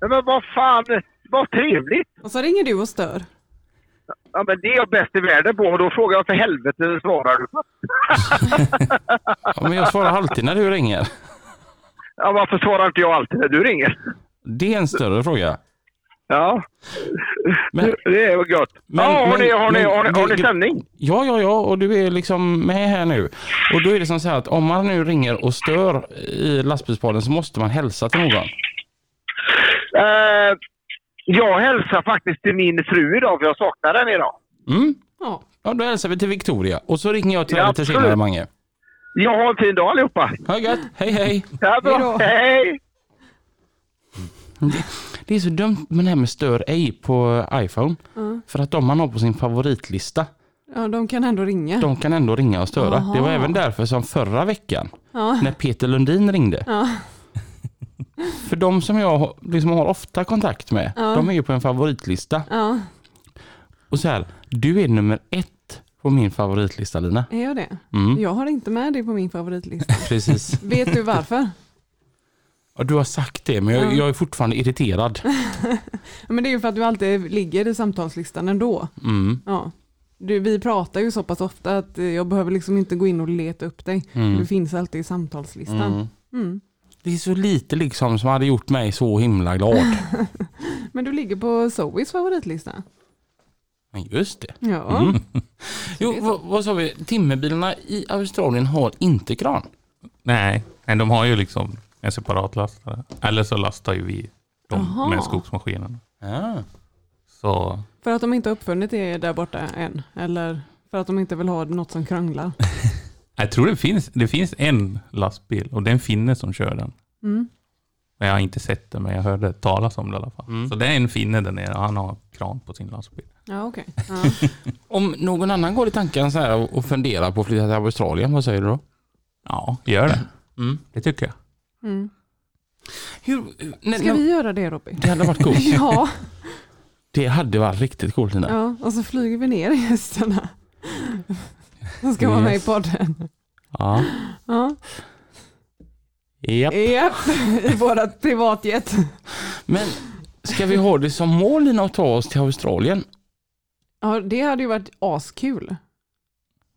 G: Nej, men vad fan, vad trevligt.
B: Och så ringer du och stör.
G: Ja, men det är jag bäst i världen på och då frågar jag för helvete svarar du.
A: Ja, men jag svarar alltid när du ringer.
G: Ja, varför svarar inte jag alltid när du ringer?
A: Det är en större fråga.
G: Ja,
A: Men,
G: det är väl gott.
A: Men-
G: ja, har,
A: men-
G: ni, har, ni, har, ni, har ni sändning?
A: ja, ja, ja, och du är liksom med här nu. Och då är det som så här att om man nu ringer och stör i lastbilspodden så måste man hälsa till någon.
G: Eh, jag hälsar faktiskt till min fru idag för jag saknar den idag.
A: Mm?
B: Ja.
A: Ja, då hälsar vi till Victoria. Och så ringer jag till
G: Ja,
A: lite senare, Mange.
G: Jag har en fin dag allihopa.
A: Ha det gött. Hej, hej.
G: Ja, bra. Hej!
A: Det är så dumt med det här med stör ej på iPhone.
B: Ja.
A: För att de man har på sin favoritlista,
B: ja, de kan ändå ringa.
A: de kan ändå ringa och störa.
B: Aha.
A: Det var även därför som förra veckan,
B: Ja.
A: när Peter Lundin ringde.
B: Ja.
A: För de som jag liksom har ofta kontakt med,
B: Ja.
A: de är ju på en favoritlista.
B: ja,
A: Och så här, du är nummer ett på min favoritlista Lina.
B: är jag det?
A: Mm,
B: Jag har inte med det på min favoritlista.
A: precis.
B: Vet du varför?
A: Och du har sagt det, men jag,
B: Ja.
A: jag är fortfarande irriterad.
B: Ja, men det är ju för att du alltid ligger i samtalslistan ändå.
A: Mm,
B: Ja. Du, vi pratar ju så pass ofta att jag behöver liksom inte gå in och leta upp dig.
A: mm,
B: Du finns alltid i samtalslistan.
A: mm. Det är så lite liksom som hade gjort mig så himla glad.
B: Men du ligger på Zoes favoritlista.
A: Men just det.
B: Ja.
A: Mm. Jo, vad, vad sa vi? Timmerbilarna i Australien har inte kran.
F: Nej, men de har ju liksom en separat lastare. Eller så lastar ju vi dem
B: Aha.
F: med skogsmaskinen.
A: Ja.
F: Så
B: För att de inte har uppfunnit det där borta än. Eller för att de inte vill ha något som krånglar.
F: jag tror det finns, det finns en lastbil och det är en finne som kör den.
B: Mm.
F: Men jag har inte sett det, men jag hörde talas om det i alla fall.
A: Mm.
F: Så det är en finne där nere, han har kran på sin lastbil.
B: Ja, okej. Ja.
A: Om någon annan går i tanken så här och- och funderar på att flytta till Australien, vad säger du då?
F: Ja, gör det.
A: Mm.
F: Det tycker jag.
B: Mm.
A: Hur, när,
B: Ska vi göra det Robin?
A: Det hade varit coolt.
B: Ja,
A: Det hade varit riktigt coolt Lina.
B: ja, och så flyger vi ner gästerna. De ska vara med i podden.
A: Ja.
B: Ja.
A: Japp.
B: Japp, i vårat privatjet.
A: Men ska vi ha det som mål Lina att ta oss till Australien?
B: Ja, det hade ju varit askul.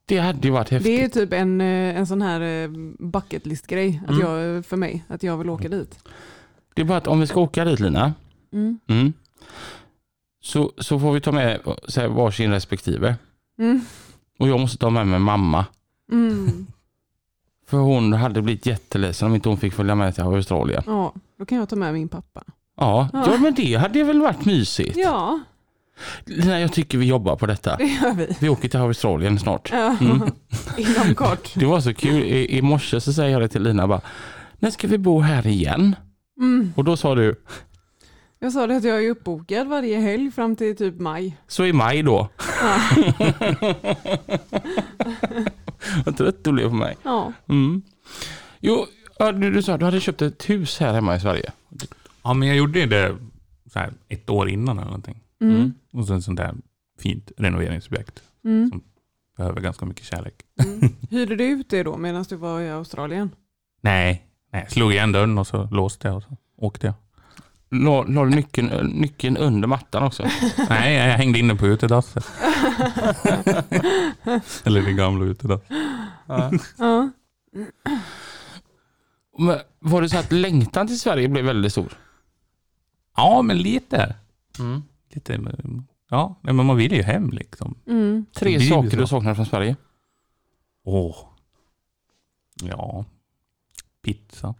A: Det hade ju varit häftigt.
B: Det är typ en, eh, en sån här eh, bucket list grej att
A: Mm.
B: jag, för mig, att jag vill åka dit.
A: Det är bara att om vi ska åka dit Lina,
B: Mm.
A: mm, så, så får vi ta med så här, varsin respektive. Och jag måste ta med mig mamma.
B: Mm.
A: För hon hade blivit jätteledsen om inte hon fick följa med till Australien.
B: Ja, då kan jag ta med min pappa.
A: Ja,
B: Ja.
A: ja men det hade väl varit mysigt.
B: Ja,
A: Lina, jag tycker vi jobbar på detta.
B: det gör vi.
A: Vi åker till Australien snart.
B: Ja.
A: Mm.
B: Inom kort.
A: Det var så kul. I, I morse så säger jag det till Lina bara, när ska vi bo här igen?
B: Mm.
A: Och då sa du,
B: Jag sa det att jag är uppbokad varje helg fram till typ maj.
A: så i maj då.
B: Ja.
A: Vad trött du blev på mig.
B: ja.
A: Mm. Jo, du, du sa att du hade köpt ett hus här hemma i Sverige.
F: Ja, men jag gjorde det så här ett år innan eller någonting.
B: Mm.
F: Och sen sånt där fint renoveringsobjekt.
B: Mm.
F: Behöver ganska mycket kärlek.
B: Mm. Hyrde du ut det då medan du var i Australien?
F: Nej, nej. slog igen dörren och så låste jag och så åkte jag.
A: La, la du nyckeln, nyckeln under mattan också?
F: nej, jag hängde inne på utedasset. Eller det gamla utedasset.
B: Ja.
A: Men var det så att längtan till Sverige blev väldigt stor?
F: Ja, men lite.
A: Mm.
F: lite ja, men man vill ju hem liksom.
B: Mm.
A: Tre saker
F: så.
A: du saknar från Sverige?
F: Åh. Ja, pizza.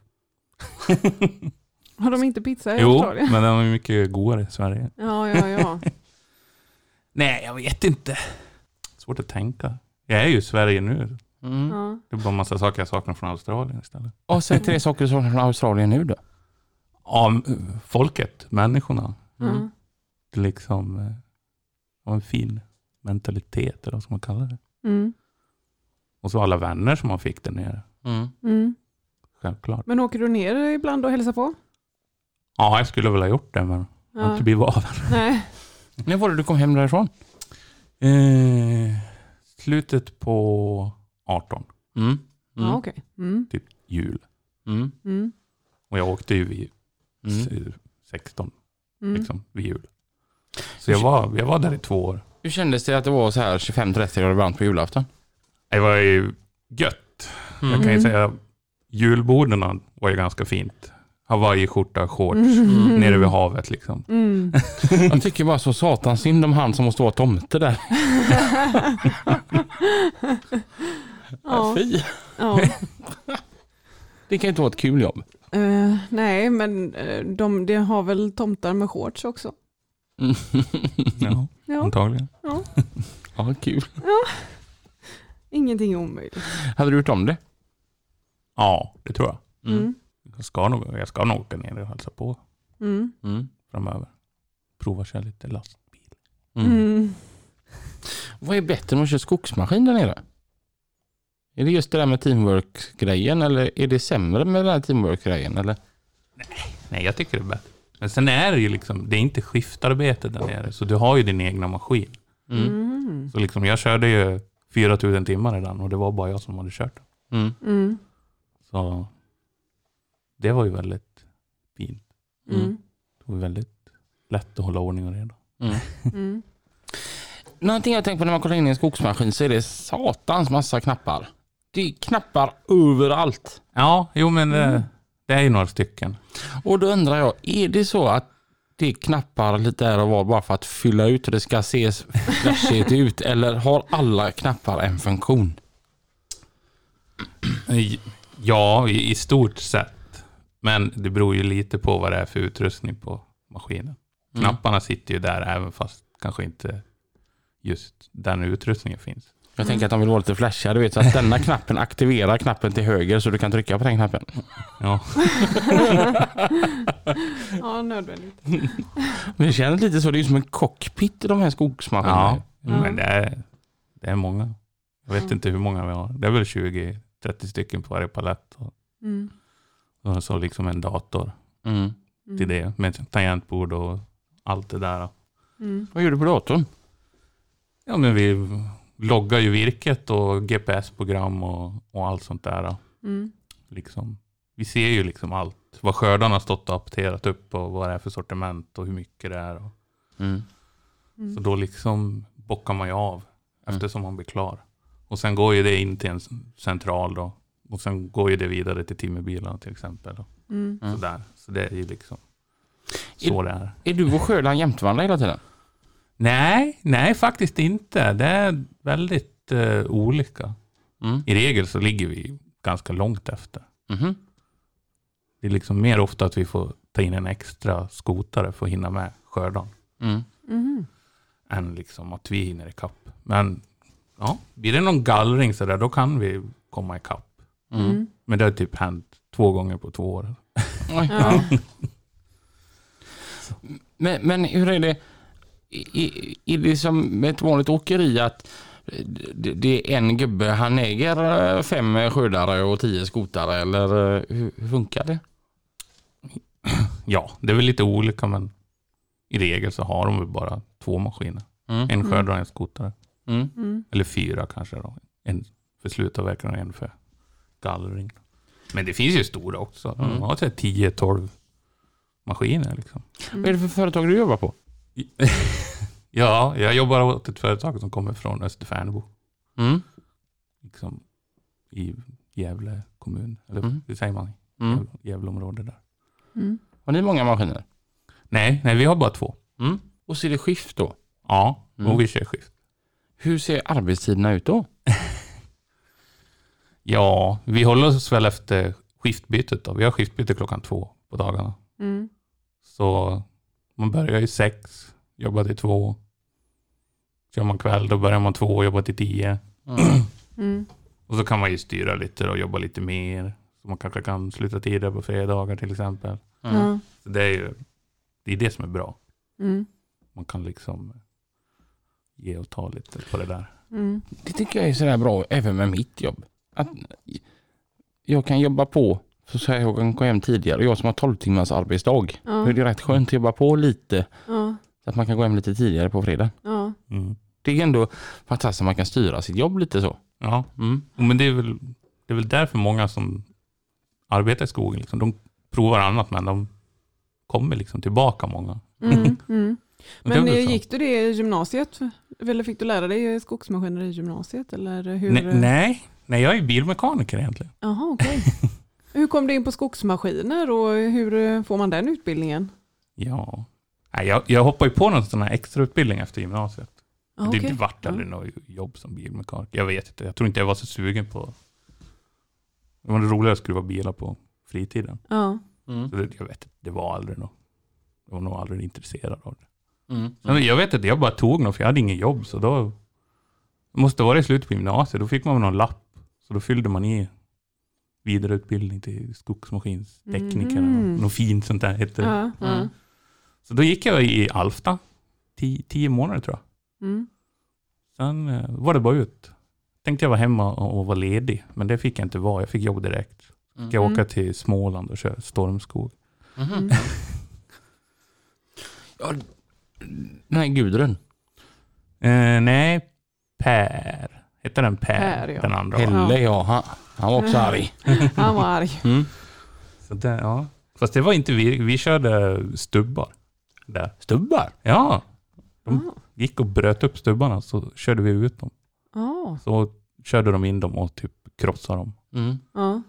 B: Har de inte pizza i
F: Jo,
B: Australien?
F: men den är mycket godare i Sverige.
B: Ja, ja, ja.
F: Nej, jag vet inte. Svårt att tänka. Jag är ju i Sverige nu.
A: Mm.
B: ja.
F: Det är bara en massa saker jag saknar från Australien istället.
A: Och säg tre saker du saknar från Australien nu då.
F: Ja, folket, människorna.
B: ja.
F: Det är liksom eh, har en fin mentalitet, eller vad man kalla det.
B: Mm.
F: Och så alla vänner som man fick där nere.
A: Mm.
B: Mm.
F: Självklart.
B: Men åker du ner ibland och hälsar på?
F: Ja, jag skulle väl ha gjort det, men har
B: Ja.
F: inte blivit av.
B: Nej.
A: När var det du kom hem därifrån?
F: Eh, slutet på 18,
A: Mm. Mm.
B: Ja, okej. Mm.
F: typ jul.
A: Mm.
B: Mm.
F: Och jag åkte ju vid
A: Mm.
F: s- 16,
B: Mm.
F: liksom, vid jul. Så jag var, jag var där i två år.
A: Hur kändes det att det var så här 25-30 grader varmt på julafton?
F: Det var ju gött. Jag kan ju
B: Mm.
F: säga julborden var ju ganska fint. Hawaii-skjorta, shorts,
B: Mm.
F: nere vid havet liksom.
B: Mm.
A: Jag tycker bara så satans synd om han som måste vara tomte där.
B: ja.
A: Fy.
B: ja.
A: Det kan ju inte vara ett kul jobb.
B: Eh, nej, men eh, de, de har väl tomtar med shorts också?
F: Ja,
B: Ja,
F: antagligen.
A: Ja, kul.
B: ingenting är omöjligt.
A: Hade du gjort om det?
F: Ja, det tror jag.
B: Mm.
F: Jag ska nog, jag ska nog åka ner och hälsa på
B: Mm.
A: Mm.
F: framöver. Prova köra lite lastbil.
A: Mm.
B: Mm.
A: Vad är bättre än att köra skogsmaskin där nere? Är det just det där med teamwork-grejen eller är det sämre med den här teamwork-grejen? Eller?
F: Nej, jag tycker det är bättre. Men sen är det ju liksom, det är inte skiftarbete där nere, så du har ju din egna maskin.
A: Mm.
B: Mm.
F: Så liksom, jag körde ju 4000 timmar redan och det var bara jag som hade kört.
A: Mm.
B: Mm.
F: Så det var ju väldigt fint.
B: Mm.
F: Det var väldigt lätt att hålla ordning och reda.
A: Mm.
B: Mm.
A: Någonting jag tänkt på när man kollar in i en skogsmaskin så är det satans massa knappar. Det är knappar överallt.
F: Ja, jo men det, det är ju några stycken.
A: Och då undrar jag, är det så att det är knappar lite där och var bara för att fylla ut och det ska se flashigt ut? Eller har alla knappar en funktion?
F: Ja, i, i stort sett. Men det beror ju lite på vad det är för utrustning på maskinen.
A: Mm.
F: Knapparna sitter ju där även fast kanske inte just den utrustningen finns.
A: Jag tänker att de vill vara lite flashiga, du vet så att denna knappen aktiverar knappen till höger så du kan trycka på den knappen.
F: Ja,
B: Ja, nödvändigt.
A: Men det känns lite så, det är ju som en cockpit i de här skogsmaskinerna.
F: ja men det är, det är många. Jag vet
B: Mm.
F: inte hur många vi har. Det är väl 20-30 stycken på varje palett.
B: Mm.
F: Och så liksom en dator
A: Mm.
F: till det med tangentbord och allt det där.
B: Mm.
A: Vad gör du på datorn?
F: Ja, men vi loggar ju virket och GPS-program och, och allt sånt där.
B: Mm.
F: Liksom. Vi ser ju liksom allt. Vad skördarna har stått och apterat upp och vad det är för sortiment och hur mycket det är. Och,
A: Mm.
B: Mm.
F: så då liksom bockar man ju av
A: Mm.
F: eftersom man blir klar. Och sen går ju det in till en central då. Och sen går ju det vidare till timmerbilarna till exempel.
B: Mm.
A: Mm.
F: sådär. Så det är ju liksom så det är.
A: Är du och Sjöland jämtvarandra hela tiden?
F: Nej, nej faktiskt inte. Det är väldigt eh, olika.
A: Mm.
F: I regel så ligger vi ganska långt efter.
A: Mhm.
F: Det är liksom mer ofta att vi får ta in en extra skotare för att hinna med skördan.
A: Mm.
B: Mm.
F: Än liksom att vi hinner ikapp. Men ja, blir det någon gallring så där, då kan vi komma ikapp.
A: Mm.
B: Mm.
F: Men det har typ hänt två gånger på två år.
B: Ja.
A: Men, men hur är det? Är, är det som ett vanligt åkeri att det, det är en gubbe, han äger eh, fem skördare och tio skotare eller eh, hur, hur funkar det?
F: Ja, det är väl lite olika men i regel så har de väl bara två maskiner.
A: Mm.
F: En skördare och en skotare.
A: Mm.
B: Mm.
F: Eller fyra kanske då. En för slutavverkning och en för gallring. Men det finns ju stora också. De
A: Mm.
F: har så här 10-12 maskiner liksom.
A: Vad är det för företag du jobbar på?
F: Ja, jag jobbar åt ett företag som kommer från Österfärnebo.
A: Mm.
F: Liksom i Gävle kommun. Eller
A: Mm.
F: hur säger man?
A: Mm.
F: Gävle, Gävleområde där.
B: Mm.
A: Har ni många maskiner?
F: Nej, nej, vi har bara två.
A: Mm. Och så är det skift då?
F: Ja,
A: Mm.
F: och vi kör skift.
A: Hur ser arbetstiderna ut då?
F: Ja, vi håller oss väl efter skiftbytet då. Vi har skiftbyte klockan två på dagarna.
B: Mm.
F: Så man börjar ju sex, jobbar till två. Kör man kväll, då börjar man två och jobbar till tio.
B: Mm.
F: Och så kan man ju styra lite och jobba lite mer. Så man kanske kan sluta tidigare på fredagar till exempel.
B: Ja.
F: Så det är ju det, är det som är bra.
B: Mm.
F: Man kan liksom ge och ta lite på det där.
B: Mm.
A: Det tycker jag är sådär bra även med mitt jobb. Att jag kan jobba på så säger jag kan gå hem tidigare. Jag som har 12 timmars arbetsdag. Då är
B: Ja.
A: det rätt skönt att jobba på lite
B: Ja.
A: så att man kan gå hem lite tidigare på fredag.
B: Ja.
F: Mm.
A: Det är ändå fantastiskt att man kan styra sitt jobb lite så.
F: Ja,
A: Mm.
F: men det är, väl, det är väl därför många som arbetar i skogen, liksom, de provar annat men de kommer liksom tillbaka många.
B: Mm. Mm.
F: Är
B: Men eh,
F: så.
B: gick du det i gymnasiet? Eller fick du lära dig skogsmaskiner i gymnasiet? Eller hur?
F: Nej, nej, nej, jag är bilmekaniker egentligen.
B: Jaha, okej. hur kom du in på skogsmaskiner och hur får man den utbildningen?
F: Ja. Nej, jag, jag hoppade ju på någon sån här extrautbildning efter gymnasiet.
B: Ah,
F: det, vart
B: Ja.
F: aldrig något jobb som bilmekaniker. Jag vet inte, jag tror inte jag var så sugen på... Det var roligare att skruva bilar på fritiden.
B: Ja.
A: Mm.
F: Så det, jag vet inte, det var aldrig något. Jag var nog aldrig intresserad av det.
A: Mm.
F: Men jag vet inte, jag bara tog något för jag hade ingen jobb. Så då det måste vara i slutet på gymnasiet. Då fick man någon lapp. Så då fyllde man i vidareutbildning till skogsmaskinstekniker.
B: Mhm.
F: Något fint sånt där hette det.
B: Ja, ja.
A: Mm.
F: Så då gick jag i Alfta. Tio, tio månader tror jag.
B: Mm.
F: Sen eh, var det bara ut. Tänkte jag vara hemma och, vara ledig. Men det fick jag inte vara. Jag fick jobb direkt. Ska jag
B: Mm.
F: åka till Småland och köra stormskog.
B: Mm.
A: Ja, här Gudrun.
F: Eh, nej, Per. Hette den Per?
B: Per, ja.
F: Den andra va?
A: Helle ja, han, han var också arg.
B: Han var arg.
A: Mm.
F: Så det, ja. Fast det var inte vi. Vi körde stubbar. Där.
A: Stubbar.
F: Ja, De-
B: Ah.
F: gick och bröt upp stubbarna så körde vi ut dem.
B: Ja.
F: Så körde de in dem och typ krossade dem.
A: Mm.
B: Ja.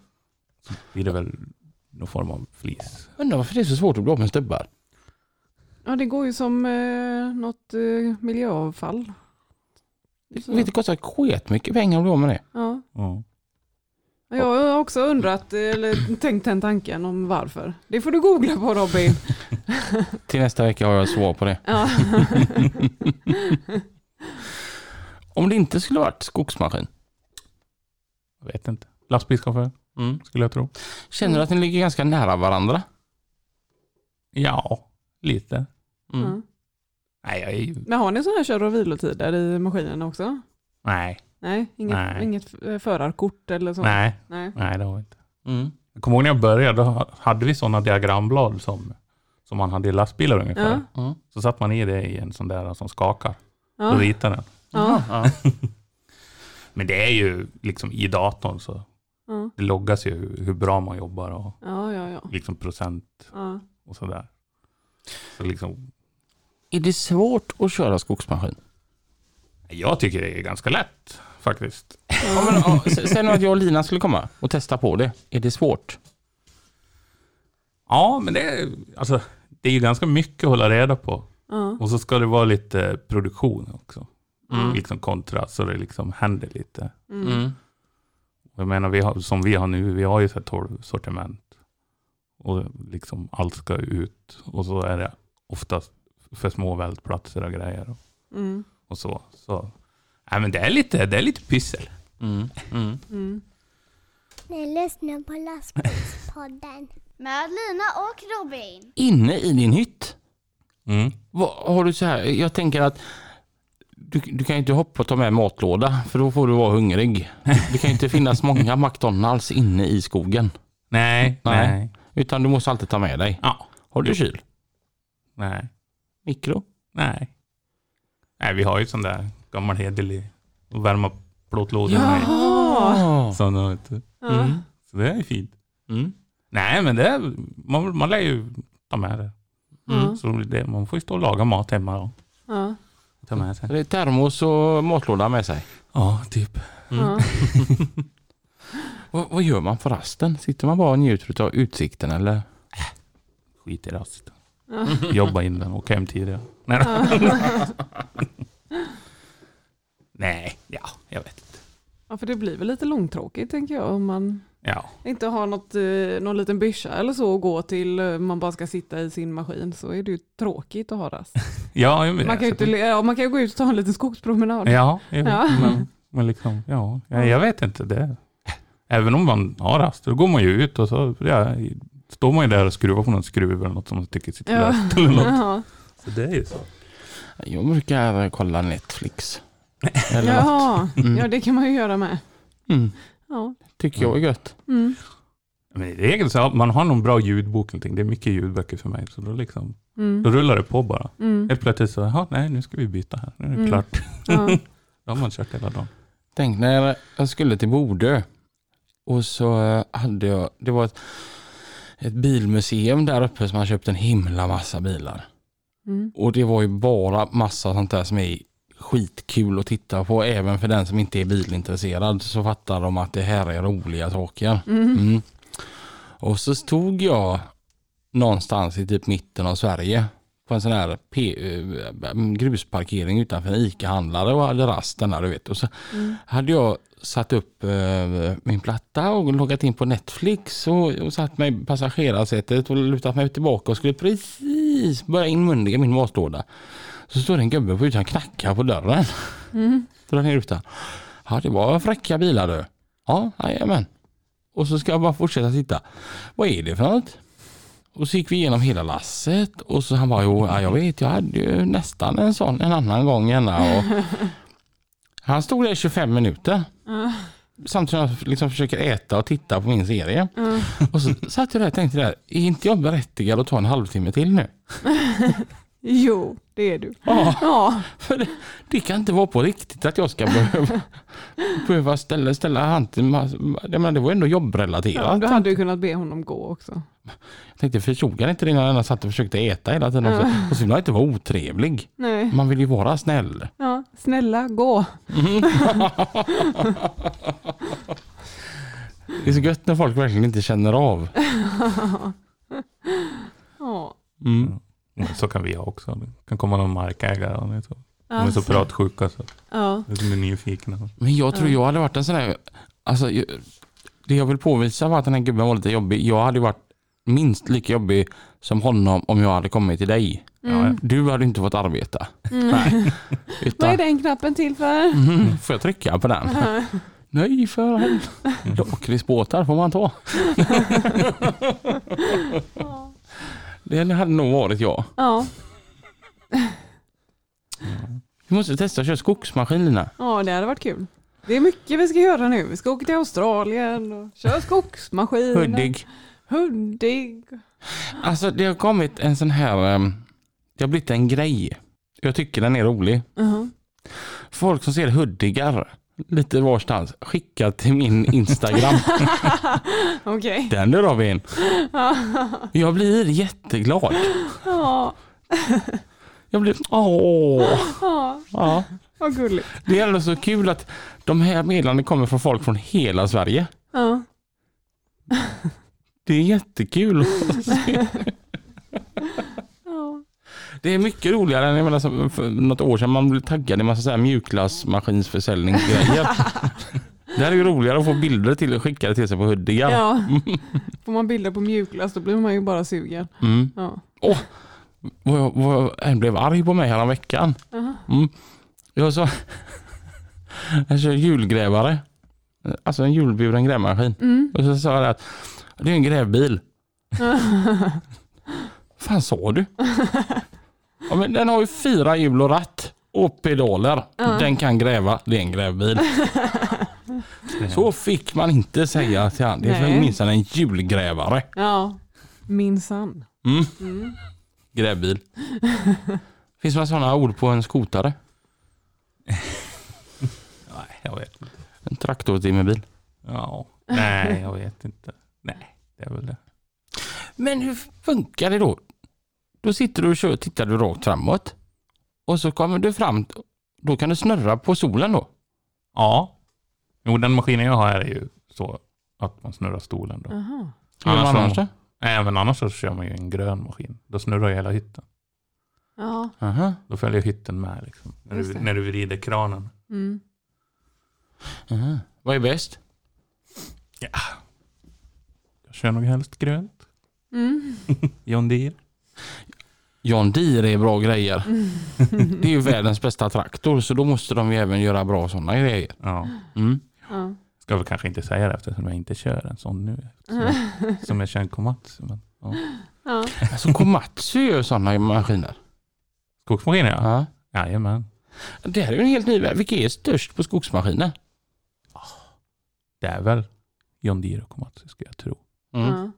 F: Så blir det väl någon form av flis.
A: Undrar varför det är så svårt att bli av med stubbar.
B: ja, det går ju som eh, något eh, miljöavfall.
A: Vet, det kostar sketmycket pengar att bli av med det.
B: Ja.
F: Ja.
B: Jag har också undrat, eller tänkt den tanken om varför. Det får du googla på Robin.
A: Till nästa vecka har jag svar på det.
B: Ja.
A: Om det inte skulle varit skogsmaskin.
F: Jag vet inte. Lastbilschaufför
A: Mm.
F: skulle jag tro.
A: Känner du att ni ligger ganska nära varandra?
F: Ja, lite.
A: Mm.
B: Ja.
F: Nej, jag är ju...
B: Men har ni sådana här kör och vilotider i maskinen också?
F: Nej,
B: Nej, inget,
F: Nej.
B: inget eh, förarkort eller så?
F: nej,
B: Nej.
F: nej det har vi inte.
A: Mm.
F: Jag kommer ihåg när jag började, då hade vi sådana diagramblad som, som man hade i lastbilar ungefär.
B: Ja.
A: Mm.
F: Så satt man i det i en sån där som skakar. Då
B: Ja.
F: ritade den.
B: Ja.
A: Ja.
F: Men det är ju liksom i datorn så
B: Ja.
F: det loggas ju hur bra man jobbar och
B: Ja, ja, ja.
F: liksom procent
B: ja.
F: och sådär. Så liksom,
A: Är det svårt att köra skogsmaskin?
F: jag tycker det är ganska lätt faktiskt.
A: Ja, men, ja, sä- säg nu att jag och Lina skulle komma och testa på det. Är det svårt?
F: Ja, men det är, alltså, det är ju ganska mycket att hålla reda på.
B: ja.
F: Och så ska det vara lite produktion också.
B: Mm.
F: Liksom kontra så det liksom händer lite.
B: Mm.
F: Jag menar, vi har, som vi har nu, vi har ju så här 12 sortiment. Och liksom allt ska ut. Och så är det oftast för små vältplatser och grejer. Och,
B: Mm.
F: och så. så. Nej, men det är lite, det är lite pyssel.
A: Mm. Mm.
B: Mm.
H: Ni lyssnar på lastbilspodden. Med Lina och Robin.
A: Inne i din hytt?
F: Mm.
A: Vad, har du så här, jag tänker att du, du kan ju inte hoppa och ta med matlåda för då får du vara hungrig. Det kan ju inte finnas många McDonalds inne i skogen.
F: Nej,
A: Nej.
F: nej,
A: Utan du måste alltid ta med dig.
F: Ja.
A: Har du kyl?
F: nej,
A: Mikro?
F: nej. Nej, vi har ju sån där gammal hederlig att värma plåtlådor med.
B: Ja.
F: Såna, vet du.
A: Mm.
F: Så det är fint.
A: Mm.
F: Nej, men det, är- man, man lär ju ta med det.
B: Ja.
F: Så det, man får ju stå och laga mat hemma då.
B: Ja.
F: Ta med sig.
A: Det är termos och matlåda med sig.
F: Ja, typ.
B: Ja.
A: Vad, vad gör man på rasten? Sitter man bara och njuter av utsikten eller?
F: Skit i rast. Jobba in den och åka hem tidigare. Nej, Nej, ja, jag vet inte.
B: Ja, för det blir väl lite långtråkigt tänker jag om man
F: Ja,
B: inte har något, eh, någon liten byscha eller så att gå till, eh, man bara ska sitta i sin maskin så är det ju tråkigt att ha rast.
F: ja.
B: Man kan ju inte, man kan gå ut och ta en liten skogspromenad.
F: Ja, vet.
B: Ja.
F: Men, men liksom, ja, jag, jag vet inte. Det. Även om man har rast, då går man ju ut och så ja, står man ju där och skruvar på någon skruv eller något som man tycker sitter
B: Ja.
F: löst. Eller något.
B: Ja.
F: Så det är ju så.
A: Jag brukar kolla Netflix. Eller.
B: Jaha,
A: Mm.
B: ja det kan man ju göra med.
A: Mm.
B: Ja.
A: Tycker jag är gött.
B: Mm.
F: Men i regel så har man har någon bra ljudbok eller någonting. Det är mycket ljudböcker för mig. Så då, liksom, då
B: Mm.
F: rullar det på bara.
B: Mm.
F: Helt plötsligt så, "Jaha, nej nu ska vi byta här. Nu är det
B: Mm.
F: klart.
B: Ja.
F: Då har man kört hela dagen.
A: Tänk när jag skulle till Bodö och så hade jag, det var ett, ett bilmuseum där uppe som man köpt en himla massa bilar.
B: Mm.
A: Och det var ju bara massa sånt där som är skitkul att titta på. Även för den som inte är bilintresserad så fattar de att det här är roliga saker.
B: Mm.
A: Mm. Och så stod jag någonstans i typ mitten av Sverige på en sån här eh, grusparkering utanför en ICA-handlare och hade rasten där du vet. Och så
B: Mm.
A: hade jag satt upp eh, min platta och loggat in på Netflix och, och satt mig i passagerarsätet och lutat mig tillbaka och skulle precis börja inmundiga min matlåda. Så står det en gubbe på utan knackar på dörren.
B: Mm.
A: Drar ner rutan. Ja, det var fräcka bilar du. Ja, jajamän. Och så ska jag bara fortsätta titta. Vad är det för något? Och så gick vi igenom hela lasset och så han bara, jo, ja, jag vet, jag hade ju nästan en sån en annan gång gärna. Och han stod där i 25 minuter.
B: Ja.
A: Samtidigt som jag liksom försöker äta och titta på min serie.
B: Ja.
A: Och så satt jag där och tänkte där, är inte jag berättigad att ta en halvtimme till nu?
B: Jo, det är du.
A: Ja,
B: Ja,
A: för det, det kan inte vara på riktigt att jag ska behöva, behöva ställa, ställa hand till, mass- jag menar, det var ändå
B: ja
A: jobbrelaterat.
B: du hade ju kunnat be honom gå också.
A: Jag tänkte, förstod han inte det när jag satt och försökte äta hela tiden också? Och så vill jag inte vara otrevlig.
B: Nej,
A: Man vill ju vara snäll.
B: ja, snälla gå.
A: Det är så gött när folk verkligen inte känner av.
B: Ja.
A: Mm.
F: Ja, Så kan vi ha också. Det kan komma någon markägare och det är så. De är så pratsjuka så
B: Ja,
F: de är nyfikna.
A: Men jag tror jag hade varit en sån här, alltså, jag- det jag vill påvisa var att den här gubben var lite jobbig. Jag hade varit minst lika jobbig som honom om jag hade kommit till dig.
F: Ja.
A: Du hade inte fått arbeta.
B: Mm.
A: Nej.
B: vad
A: Utan,
B: är den knappen till för?
A: Mm, får jag trycka på den? Nej, för helvete. Lakritsbåtar får man ta. Det hade nog varit jag.
B: Ja,
A: Vi måste testa att köra skogsmaskin Lina.
B: ja, det hade varit kul. Det är mycket vi ska göra nu. Vi ska åka till Australien och köra skogsmaskiner.
A: Huddig.
B: Huddig.
A: Alltså det har kommit en sån här, ehm, det har blivit en grej. Jag tycker den är rolig.
B: Uh-huh.
A: Folk som ser huddigar lite varstans, skicka till min Instagram.
B: Okej.
A: Den vi en. Jag blir jätteglad.
B: Ja,
A: Jag blir, åh.
B: ja,
A: Ja.
B: vad gulligt.
A: Det är ändå så kul att de här meddelandena kommer från folk från hela Sverige.
B: Ja.
A: Det är jättekul.
B: Ja.
A: Det är mycket roligare än jag menar, som för något år sedan man blev taggad i massa så här mjukglassmaskinsförsäljningsgrejer. Det här är ju roligare att få bilder till skickade till sig på Hudiga.
B: ja. Får man bilder på mjukglass då blir man ju bara sugen.
A: Mm.
B: Ja.
A: Vad jag, vad jag, blev arg på mig härom veckan.
B: Aha.
A: Mm. Jag sa, jag kör julgrävare. Alltså en hjulburen grävmaskin.
B: Mm.
A: Och så sa jag att det är en grävbil. fan sa du? Ja, men den har ju fyra hjul och ratt och pedaler.
B: Ja.
A: Den kan gräva, det är en grävbil. Så fick man inte säga till han. Det är minsann en julgrävare.
B: ja, minsann.
A: Mm.
B: Mm.
A: Grävbil. Finns det sådana ord på en skotare?
F: Nej, jag vet inte.
A: En traktortimmerbil.
F: Ja. Nej, jag vet inte. Nej, det är väl det.
A: Men hur funkar det då? Då sitter du och kör, tittar du rakt framåt. Och så kommer du fram, då kan du snurra på solen då.
F: Ja. Jo, den maskinen jag har är ju så att man snurrar stolen då.
B: Aha.
A: Hur gör man
F: Annars
A: då?
F: Även annars så kör man ju en grön maskin. Då snurrar ju hela hytten.
B: Ja.
A: Aha.
F: Då följer hytten med liksom. När du, när du vrider kranen.
B: Mm.
A: Aha. Vad är bäst?
F: Jag kör nog helst grönt.
B: Mm.
F: John Deere.
A: John Deere är bra grejer. Det är ju världens bästa traktor så då måste de ju även göra bra sådana grejer.
F: Ja.
A: Mm.
B: Ja.
F: Ska väl kanske inte säga det eftersom jag inte kör en sån nu. Som, som jag kör en Komatsu. Men, ja.
B: Ja.
A: Alltså Komatsu gör sådana maskiner.
F: Skogsmaskiner ja.
A: Ja.
F: Jajamän.
A: Det här är ju en helt ny värld. Vilka är störst på skogsmaskiner?
F: Det är väl John Deere och Komatsu skulle jag tro.
A: Mm.
B: Ja.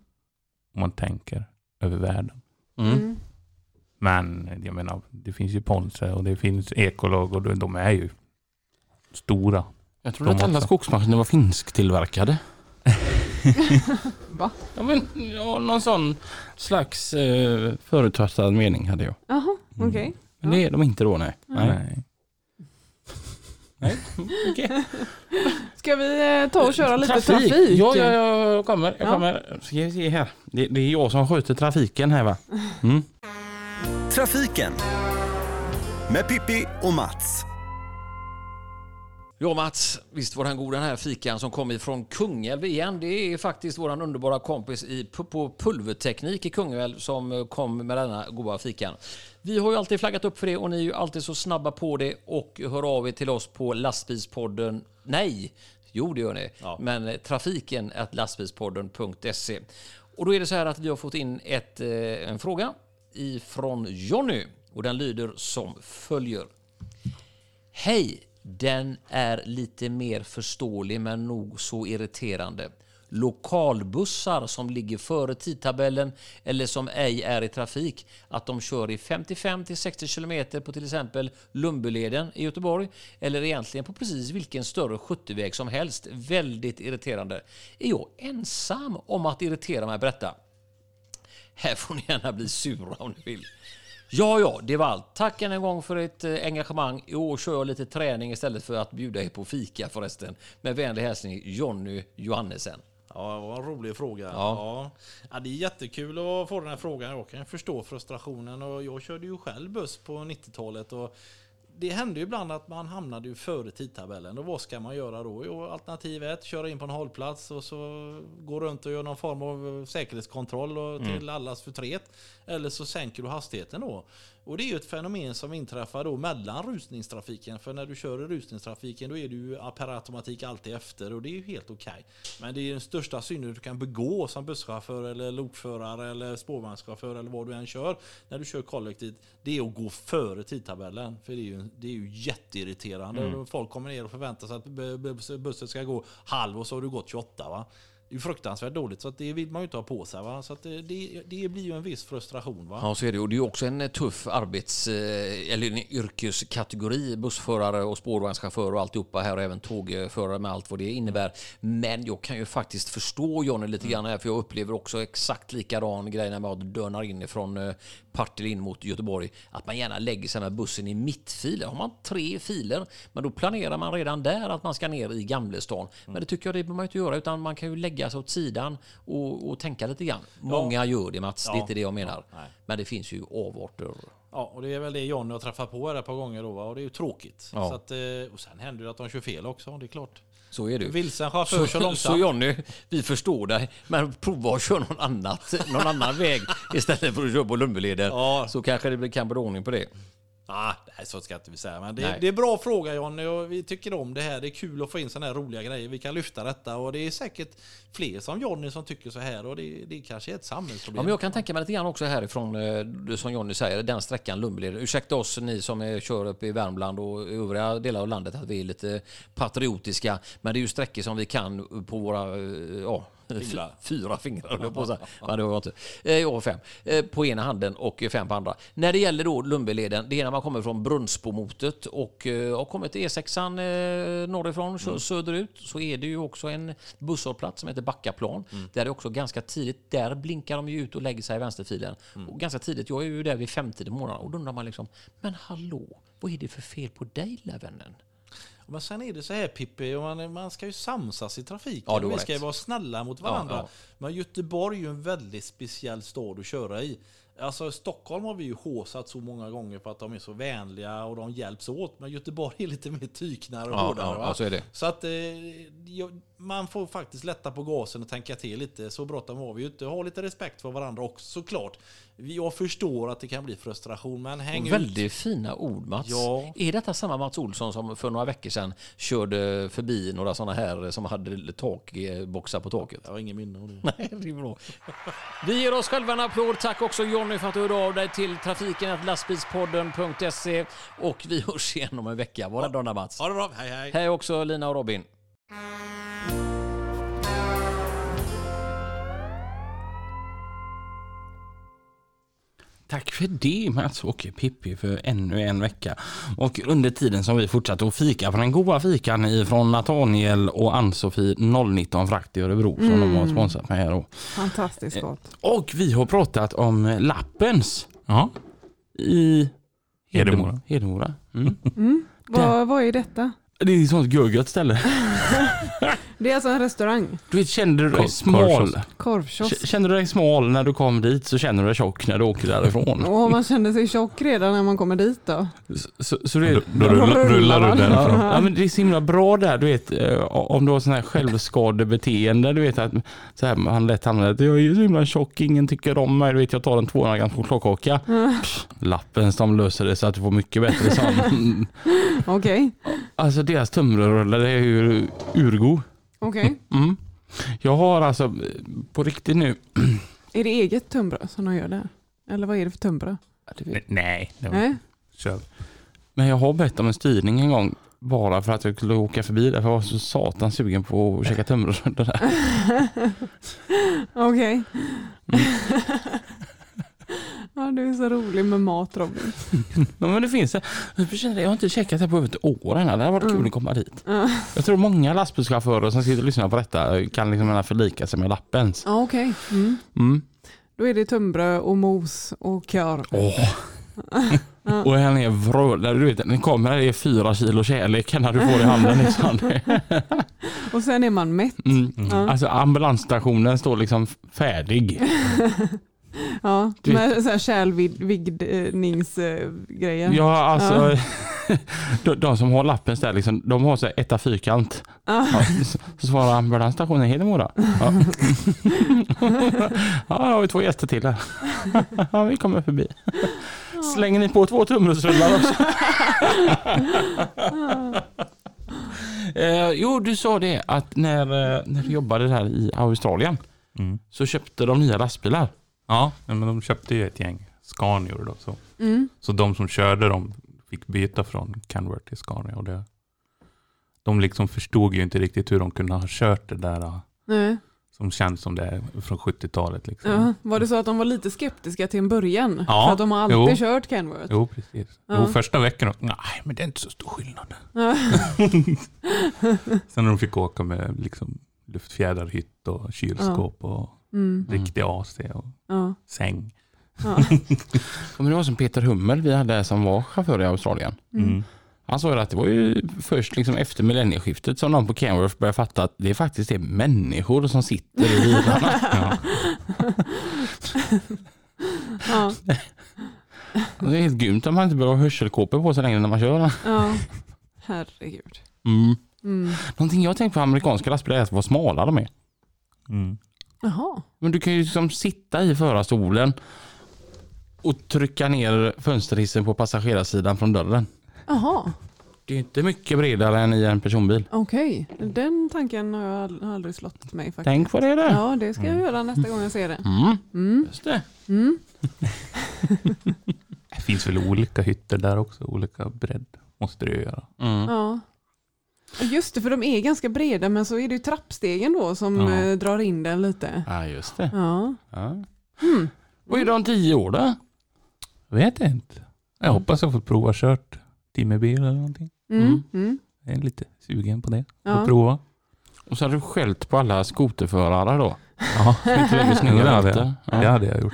F: Om man tänker över världen.
A: Mm.
B: Mm.
F: Men jag menar, det finns ju Ponse och det finns Ekolog och de- de är ju stora.
A: Jag trodde
F: De
A: att alla
F: också.
A: skogmaskiner var finsktillverkade.
B: Va?
A: Ja, men, ja, någon sån slags eh, förutfattad mening hade jag.
B: Jaha,
F: Mm.
B: okej.
A: Men det är de inte då nej. Nej.
F: Nej.
A: Okej.
B: Ska vi eh, ta och köra lite trafik?
A: Ja, ja, ja, jag kommer. Jag
B: Ja.
A: kommer. Ska vi se här. Det, det är jag som sköter trafiken här va? Mm.
C: Trafiken med Pippi och Mats.
D: Ja Mats, visst var den god den här fikan som kom ifrån Kungälv igen. Det är faktiskt våran underbara kompis i, på, Pulverteknik i Kungälv som eh, kom med denna goda fikan. Vi har ju alltid flaggat upp för det och ni är ju alltid så snabba på det och hör av er till oss på lastbilspodden. Nej, jo det gör ni. Men eh, trafiken lastbilspodden.se. Och då är det så här att vi har fått in ett, eh, en fråga ifrån Jonny och den lyder som följer. Hej! Den är lite mer förståelig men nog så irriterande. Lokalbussar som ligger före tidtabellen eller som ej är i trafik, att de kör i 55 till 60 km på till exempel Lumbeleden i Göteborg eller egentligen på precis vilken större 70-väg som helst. Väldigt irriterande. Är jag ensam om att irritera mig på detta? Här får ni gärna bli sura om ni vill. Ja, ja, det var allt. Tack än en gång för ert eh, engagemang. I år kör jag lite träning istället för att bjuda er på fika förresten. Med vänlig hälsning Jonny Johannesen.
E: Ja, det var en rolig fråga.
D: Ja.
E: Ja. Ja. det är jättekul att få den här frågan. Jag kan förstå frustrationen och jag körde ju själv buss på 90-talet och det hände ju ibland att man hamnade ju före tidtabellen och vad ska man göra då? Jo, alternativ ett, köra in på en hållplats och så gå runt och göra någon form av säkerhetskontroll och till allas förtret. Eller så sänker du hastigheten då. Och det är ju ett fenomen som inträffar då mellan rusningstrafiken. För när du kör i rusningstrafiken då är du per automatik alltid efter och det är ju helt okej. Men det är den största synden du kan begå som busschaufför eller lokförare eller spårvagnschaufför eller vad du än kör. När du kör kollektivt. Det är att gå före tidtabellen. För det är ju, det är ju jätteirriterande. Folk kommer ner och förväntar sig att bu- bu- bussen ska gå halv och så har du gått 28 va. Det är ju fruktansvärt dåligt så att det vill man ju inte ha på sig. Va? Så det, det, det blir ju en viss frustration. Va?
D: Ja, så är det. Och det är också en eh, tuff arbets eh, eller en yrkeskategori. Bussförare och spårvagnschaufför och alltihopa här och även tågförare med allt vad det innebär. Men jag kan ju faktiskt förstå Johnny lite grann här för jag upplever också exakt likadan grej när man dönar inifrån eh, Partille in mot Göteborg. Att man gärna lägger sig med bussen i mittfiler. Har man tre filer, men då planerar man redan där att man ska ner i Gamlestan. Men det tycker jag det behöver man inte göra utan man kan ju lägga sig åt sidan och, och tänka lite grann. Många gör det Mats, det är
E: Ja.
D: inte det jag menar.
E: Nej.
D: Men det finns ju avarter.
E: Ja, och det är väl det Johnny har träffat på här ett par gånger då och det är ju tråkigt.
D: Ja.
E: Så att, eh, och sen händer det att de kör fel också, det är klart.
D: Så är det ju.
E: Vilsen chaufför
D: Så,
E: långsamt.
D: så Jonny, vi förstår dig, men prova att köra någon, annat, någon annan väg istället för att köra på Lumbyleden.
E: Ja.
D: Så kanske det blir- kan bli ordning på det.
E: Ah, nej, så ska inte vi säga. Men det,
D: Nej.
E: det är bra fråga Johnny och vi tycker om det här. Det är kul att få in sådana här roliga grejer. Vi kan lyfta detta och det är säkert fler som Johnny som tycker så här och det, det kanske är ett
D: Ja,
E: samhällsproblem.
D: men jag kan tänka mig lite grann också härifrån, eh, som Jonny säger, den sträckan Lumbyleden. Ursäkta oss ni som eh, kör upp i Värmland och övriga delar av landet att vi är lite patriotiska. Men det är ju sträckor som vi kan på våra, eh, ja,
E: Fingrar.
D: Fyra fingrar höll på att säga. Men det inte. Eh, Jag har fem. Eh, På ena handen och fem på andra. När det gäller då Lumbyleden, det är när man kommer från Brunnsbomotet och eh, har kommit till E6an eh, norrifrån, kör söderut, så är det ju också en busshållplats som heter Backaplan. Där är också ganska tidigt, där blinkar de ju ut och lägger sig i vänsterfilen. Och ganska tidigt, jag är ju där vid femtiden morgonen och då undrar man liksom, men hallå, vad är det för fel på dig lilla vännen?
E: Men sen är det så här Pippi, man, man ska ju samsas i trafiken.
D: Ja,
E: vi ska ju vara snälla mot varandra.
D: Ja, ja.
E: Men Göteborg är ju en väldigt speciell stad att köra i. Alltså Stockholm har vi ju håsat så många gånger för att de är så vänliga och de hjälps åt. Men Göteborg är lite mer tyknare och
D: Ja,
E: hårdare.
D: ja, så.
E: Så att eh, man får faktiskt lätta på gasen och tänka till lite. Så bråttom har vi ju inte. Ha lite respekt för varandra också såklart. Jag förstår att det kan bli frustration, men häng ut.
D: väldigt fina ord Mats.
E: Ja.
D: Är detta samma Mats Olsson som för några veckor sedan körde förbi några sådana här som hade takboxar på taket?
E: Jag har ingen minne av det.
D: Nej, det är bra. Vi ger oss själva en applåd. Tack också Jonny för att du hörde av dig till trafiken lastbilspodden.se och vi hörs igen om en vecka. Var rädd om Mats.
E: Ha det bra, hej hej!
D: Hej också Lina och Robin.
A: Tack för det Mats och Pippi för ännu en vecka. Och under tiden som vi fortsatte att fika på den goda fikan ifrån Nathaniel och Ann-Sofie 019 Frakt i Örebro som de har sponsrat med här då.
B: Fantastiskt gott.
A: Och vi har pratat om Lappens
F: Ja,
A: i
F: Hedemora.
A: Hedemora. Mm.
B: Vad, vad är detta?
A: Det är ett sånt gurgött ställe.
B: Det är alltså en restaurang.
A: Du vet, kände du dig
F: Korv-
A: smal?
F: korvkiosk.
B: Korvkiosk.
A: K- Kände du dig smal när du kom dit så känner du dig tjock när du åker därifrån.
B: Och man känner sig tjock redan när man kommer dit då.
A: Så, så, så det,
F: Då, då rullar, rullar du därifrån.
A: Ja, men det är så himla bra där, du vet, eh, om du har sån här självskadebeteende, du vet att så här, man lätt hamnar att jag är så himla tjock, ingen tycker om mig, du vet jag tar en 200 grams chokladkaka. Pff, Lappens, de löser det så att du får mycket bättre sån.
B: Okej.
A: Alltså deras tunnbrödsrullar är ju urgod.
B: Okej.
A: Mm. Jag har alltså på riktigt nu,
B: Är det eget tunnbröd som de gör där? Eller vad är det för tunnbröd?
F: Nej, det var,
B: Nej?
F: kör.
A: men jag har bett om en styrning en gång bara för att jag skulle åka förbi där för jag var så satan sugen på att käka tunnbrödsrullar där.
B: Okej. ja, du är så rolig med mat Robin.
A: Ja, men det finns det. Jag har inte checkat det på över ett år än. Det hade varit kul
B: Mm.
A: att komma dit.
B: Ja,
A: Jag tror många lastbilschaufförer som sitter och lyssnar på detta kan liksom förlika sig med lappens.
B: Ja, okej. Mm.
A: Mm.
B: Då är det tunnbröd och mos och korv.
A: Åh. Och han är vröd. Du vet, den kommer det är fyra kilo kärlek när du får i handen. Liksom.
B: Och sen är man mätt.
A: Mm. Alltså ambulansstationen står liksom färdig.
B: Ja,
A: Du
B: med så här kärlvigdningsgrejer.
A: Ja, alltså de, de som har lappens där, liksom, de har så här etta fyrkant.
B: Ja.
A: Ja, så, svarar ambulansstationen i Hedemora. Ja. ja, då har vi två gäster till här. Ja, vi kommer förbi. Slänger ni på två tunnbrödsrullar också? eh, jo, du sa det att när, eh, när du jobbade där i Australien
F: Mm.
A: så köpte de nya lastbilar.
F: Ja, men de köpte ju ett gäng Scanior då. Så.
B: Mm.
F: så de som körde dem fick byta från Canberra till Scania. Och det, de liksom förstod ju inte riktigt hur de kunde ha kört det där äh,
B: Nej.
F: som känns som det är från 70-talet. Liksom.
B: Ja. Var det så att de var lite skeptiska till en början?
F: Ja,
B: För att de har alltid
F: jo.
B: kört Kenworth?
F: Jo, precis.
B: Ja.
F: Jo, första veckan, nej men det är inte så stor skillnad.
B: Ja.
F: Sen när de fick åka med liksom luftfjädrarhytt och kylskåp och
B: Mm.
F: riktig AC och
B: Ja.
F: säng.
B: Ja.
A: Kommer du ihåg som Peter Hummel vi hade som var chaufför i Australien?
F: Mm.
A: Han sa ju att det var ju först liksom efter millennieskiftet som de på Kenworth började fatta att det faktiskt är människor som sitter i bilarna.
F: Ja.
B: Ja.
A: Det är helt grymt om man inte behöver ha hörselkåpor på sig längre när man kör.
B: ja. Herregud.
A: Mm.
B: Mm.
A: Någonting jag tänkt på amerikanska lastbilar är att vad smala de är.
F: Mm.
B: Jaha.
A: Men du kan ju liksom sitta i förarstolen och trycka ner fönsterhissen på passagerarsidan från dörren.
B: Jaha.
A: Det är inte mycket bredare än i en personbil.
B: Okej. Den tanken har jag ald- aldrig slått mig faktiskt.
A: Tänk på det där.
B: Ja, det ska jag göra nästa gång jag ser det.
A: Mm.
B: Mm.
A: Just det.
B: Mm.
F: Det finns väl olika hytter där också, olika bredd måste det ju göra.
A: Mm.
B: Ja. Just det, för de är ganska breda men så är det ju trappstegen då som
F: Ja.
B: eh, drar in den lite.
A: Ja, just det.
B: Ja.
A: Ja.
B: Mm.
A: Vad är det om tio år då?
F: Vet inte. Jag hoppas jag får prova kört timmerbil eller någonting.
B: Mm.
A: Mm.
B: Mm.
F: Jag är lite sugen på det.
B: Ja.
F: Att prova.
A: Och så har du skällt på alla skoterförare då.
F: Ja, det, hade jag. det hade jag gjort.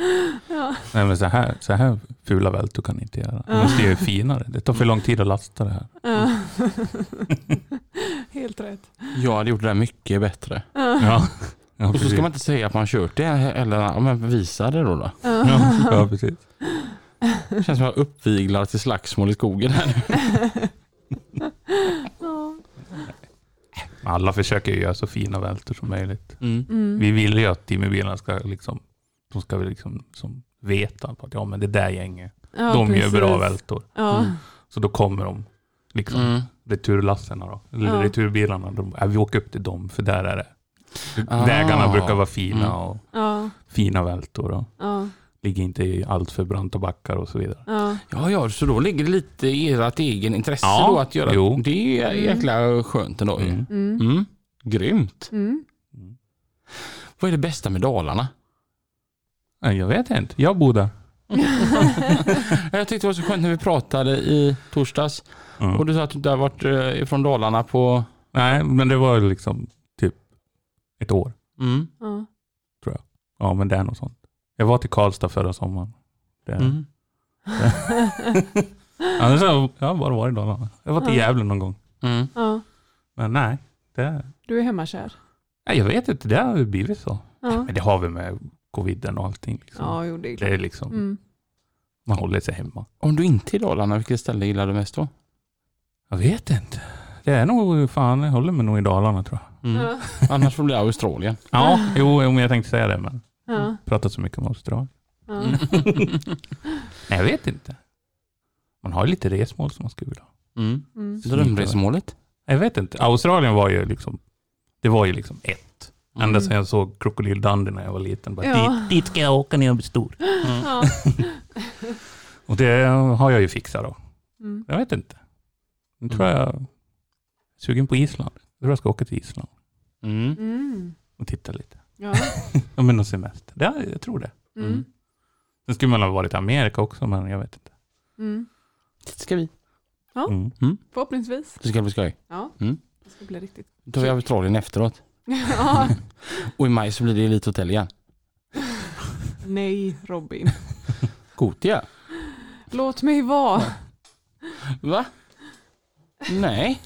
B: Ja.
F: Nej men så här, så här fula vältor kan jag inte göra.
B: Ja.
F: måste göra det finare. Det tar för lång tid att lasta det här.
B: Ja. Helt rätt.
A: Jag hade gjort det där mycket bättre.
B: Ja.
F: Ja.
A: Och så ska man inte säga att man kört det eller ja, men visa det då. då.
F: Ja, ja, precis.
A: Det känns som att jag uppviglar till slagsmål i skogen här nu.
B: Ja.
F: Alla försöker ju göra så fina vältor som möjligt.
A: Mm.
B: Mm.
F: Vi vill ju att timmerbilarna ska liksom, de ska liksom som veta på att ja, men det där gänget,
B: Ja,
F: de
B: precis.
F: gör bra vältor.
B: Ja.
A: Mm.
F: Så då kommer de, liksom
A: Mm.
F: returlasserna då, eller
B: Ja.
F: returbilarna, de, ja, vi åker upp till dem för där är det.
A: Ah.
F: Vägarna brukar vara fina
A: Mm.
F: och
B: Ja.
F: fina vältor och
B: Ja.
F: ligger inte i allt för branta backar och så vidare.
B: Ja.
A: Ja, ja, så då ligger det lite i ert egen intresse
F: Ja,
A: då att göra
F: jo.
A: det. är
B: Mm.
A: jäkla skönt ändå. ju.
F: Mm.
B: Mm.
A: Mm. Grymt.
B: Mm.
A: Vad är det bästa med Dalarna?
F: Jag vet inte, jag bor där.
A: Jag tyckte det var så skönt när vi pratade i torsdags
F: Mm.
A: och du sa att du inte har varit eh, ifrån Dalarna på...
F: Nej, men det var liksom typ ett år.
A: Mm.
B: Ja.
F: Ja, men det är något sånt. Jag var till Karlstad förra sommaren. Det,
A: Mm.
F: Annars har jag jag har bara varit i Dalarna. Jag var till
B: Ja.
F: Gävle någon gång.
A: Mm.
B: Ja.
F: Men nej, det,
B: Du är hemmakär.
F: nej, jag vet inte. Det har blivit så.
B: Ja.
F: Men det har vi med coviden och allting. Liksom.
B: Ja, jo, det är
F: det
B: klart.
F: är liksom,
B: Mm.
F: man håller sig hemma.
A: Om du inte är i Dalarna, vilket ställe gillar du mest då?
F: Jag vet inte. Det är nog fan, jag håller mig nog i Dalarna tror jag.
A: Mm.
B: Ja.
A: Annars får det bli Australien.
F: Ja, jo, jo, men jag tänkte säga det men
B: Ja.
F: pratat så mycket om Australien.
B: Ja.
A: Mm.
F: Nej, jag vet inte. Man har ju lite resmål som man skulle vilja ha.
A: Mm.
B: Mm.
A: Drömresmålet?
F: Jag vet inte. Australien var ju liksom, det var ju liksom ett. Ända
B: Mm.
F: sedan jag såg Krokodil Dundee när jag var liten. Bara,
B: Ja.
F: dit, dit ska jag åka när jag blir stor.
B: Ja.
F: Och det har jag ju fixat då.
B: Mm.
F: Jag vet inte. Nu tror jag jag är sugen på Island. Jag tror jag ska åka till Island
A: Mm.
B: Mm.
F: och titta lite.
B: Ja.
F: Ja men någon semester. Det, jag tror det.
B: Mm.
F: Sen skulle man ha varit i Amerika också men jag vet inte.
B: Mm.
A: Dit ska vi.
B: Ja.
F: Mm.
B: Förhoppningsvis.
A: Det ska bli skoj.
B: Ja.
A: Mm.
B: Det ska bli riktigt.
A: Då tar vi Australien efteråt.
B: Ja.
A: Och i maj så blir det Elite Hotel igen.
B: Nej, Robin.
A: Gotia.
B: Låt mig vara.
A: Va? Nej.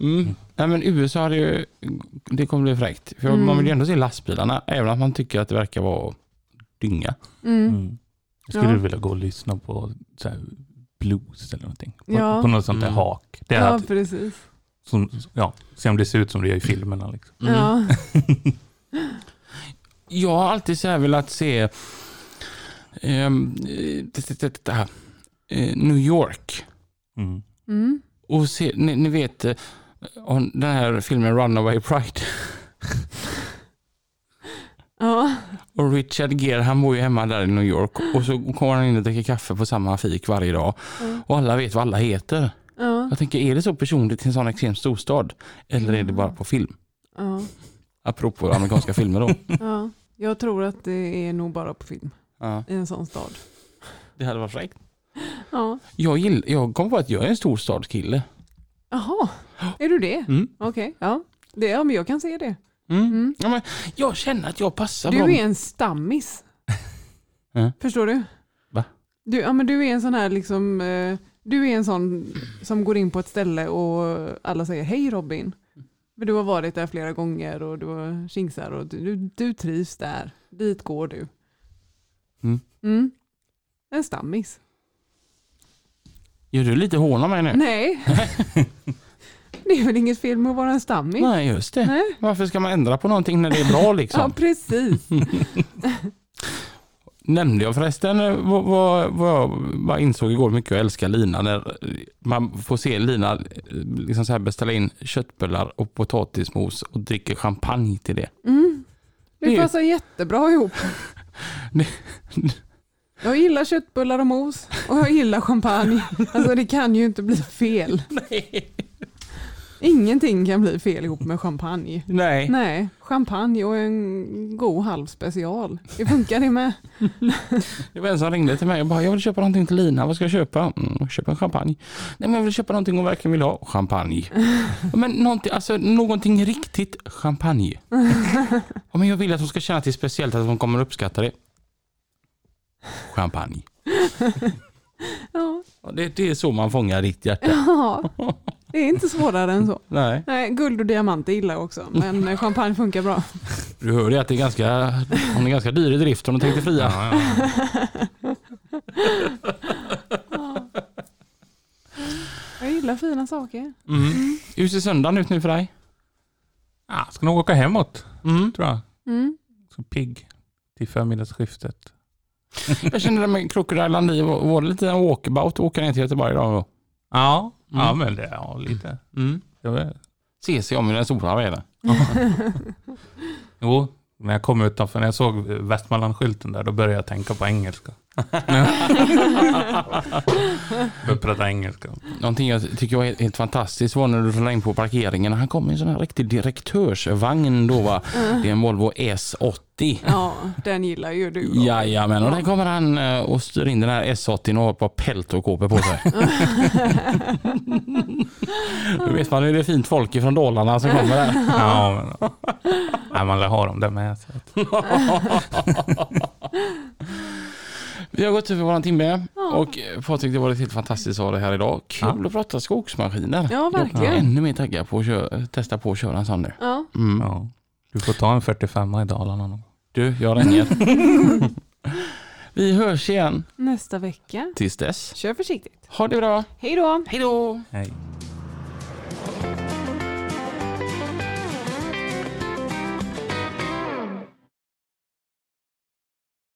A: Mm. Nej men USA hade ju, det kommer bli fräckt. För
B: Mm.
A: man vill ju ändå se lastbilarna, även om man tycker att det verkar vara dynga.
B: Mm.
F: Mm. Jag skulle
B: Ja.
F: vilja gå och lyssna på så här, blues eller någonting. På,
B: Ja.
F: på något sånt där
A: Mm.
F: hak. Det är
B: Ja,
F: att,
B: precis.
F: som, ja, se om det ser ut som det gör i filmerna. Liksom.
A: Mm.
B: Ja.
A: Jag har alltid så här velat se det, det, det, det här, eh, New York.
F: Mm.
B: Mm.
A: Och se, ni, ni vet eh, om den här filmen Runaway Pride.
B: Ja.
A: Och Richard Gere han bor ju hemma där i New York och så kommer han in och dricker kaffe på samma fik varje dag.
B: Ja.
A: Och alla vet vad alla heter.
B: Ja.
A: Jag tänker, är det så personligt i en sån extrem storstad? Eller är det bara på film?
B: Ja.
A: Apropå amerikanska filmer då.
B: ja. Jag tror att det är nog bara på film
A: Ja,
B: i en sån stad.
A: det hade varit fräckt.
B: Ja.
A: Jag, gill, jag kom på att jag är en storstadskille.
B: Jaha, är du det?
A: Mm.
B: Okej, ja. Det, ja, men jag kan se det.
A: Mm.
B: Mm.
A: Ja, men jag känner att jag passar
B: Du
A: bra.
B: är en stammis.
A: Ja.
B: Förstår du?
A: Va?
B: Du, ja, men du är en sån här liksom, eh, du är en sån som går in på ett ställe och alla säger hej Robin. Du har varit där flera gånger och du har kingsar och du, du, du trivs där. Dit går du.
A: Mm.
B: Mm. En stammis.
A: Gör du lite hån av mig nu?
B: Nej. det är väl inget fel med att vara en stammis?
A: Nej, just det.
B: Nej.
A: Varför ska man ändra på någonting när det är bra
B: Ja,
A: liksom?
B: precis.
A: Nämnde jag förresten eh, vad, vad, vad jag insåg igår mycket jag älskar Lina när man får se Lina eh, liksom så här beställa in köttbullar och potatismos och dricker champagne till det.
B: Mm. Det
A: Det
B: passar jättebra ihop.
A: Det-
B: Jag gillar köttbullar och mos och jag gillar champagne. Alltså det kan ju inte bli fel. Ingenting kan bli fel ihop med champagne.
A: Nej.
B: Nej, champagne och en god halv special. Det funkar det med.
A: Det var en som ringde till mig och bara jag vill köpa någonting till Lina, vad ska jag köpa? Mm, köpa en champagne. Nej men jag vill köpa någonting hon verkligen vill ha. Champagne. men någonting, alltså, någonting riktigt champagne. ja, men jag vill att hon ska känna att det är speciellt, att hon kommer uppskatta det. Champagne.
B: Ja,
A: det, det är så man fångar ditt hjärta.
B: ja. Det är inte svårare än så.
A: Nej.
B: Nej, guld och diamanter gillar jag också, men champagne funkar bra.
A: Du hör ju att det är ganska, hon är ganska dyr i drift om du tänkte fria.
F: Ja, ja.
B: Jag gillar fina saker.
A: Mm. Hur ser söndagen ut nu för dig?
F: Ja, ska nog åka hemåt,
A: Mm.
F: tror jag.
B: Mm.
F: Så pigg till förmiddagsskiftet.
A: Jag kände det med Crocodile Dundee, var var det lite en walkabout att åka ner till Göteborg idag då?
F: Ja, ja
A: Mm.
F: men det ja, lite.
A: Mm.
F: Jag vet.
A: Se sig om i den stora världen.
F: Jo, när jag kom utanför, när jag såg Västmanland-skylten där, då började jag tänka på engelska. Började prata engelska.
A: Någonting jag tycker var helt, helt fantastiskt var när du rullade in på parkeringen. Han kom i en sån här riktig direktörsvagn då va. Det är en Volvo S80.
B: Ja, den gillar ju du. Robin.
A: Jajamän, och där kommer han eh, och styr in den här S80 och har ett par peltokåpor på sig. Då vet man hur det är fint folk ifrån Dalarna som kommer där.
F: Ja, men, nej, man lär ha dem där med.
A: Vi har gått över våran timme
B: Ja.
A: och eh, Patrik det var helt fantastiskt att ha dig här idag. Kul
F: Ja.
A: att prata skogsmaskiner.
B: Ja,
A: Jag är
B: verkligen.
A: ännu mer taggad på att köra, testa på att köra en sån nu.
B: Ja.
A: Mm.
F: Ja. Du får ta en 45 i Dalarna.
A: Du, jag ringer. Vi hörs igen
B: Nästa vecka.
A: tills dess.
B: Kör försiktigt.
A: Ha det bra.
B: Hej då!
A: Hej då!
F: Hej.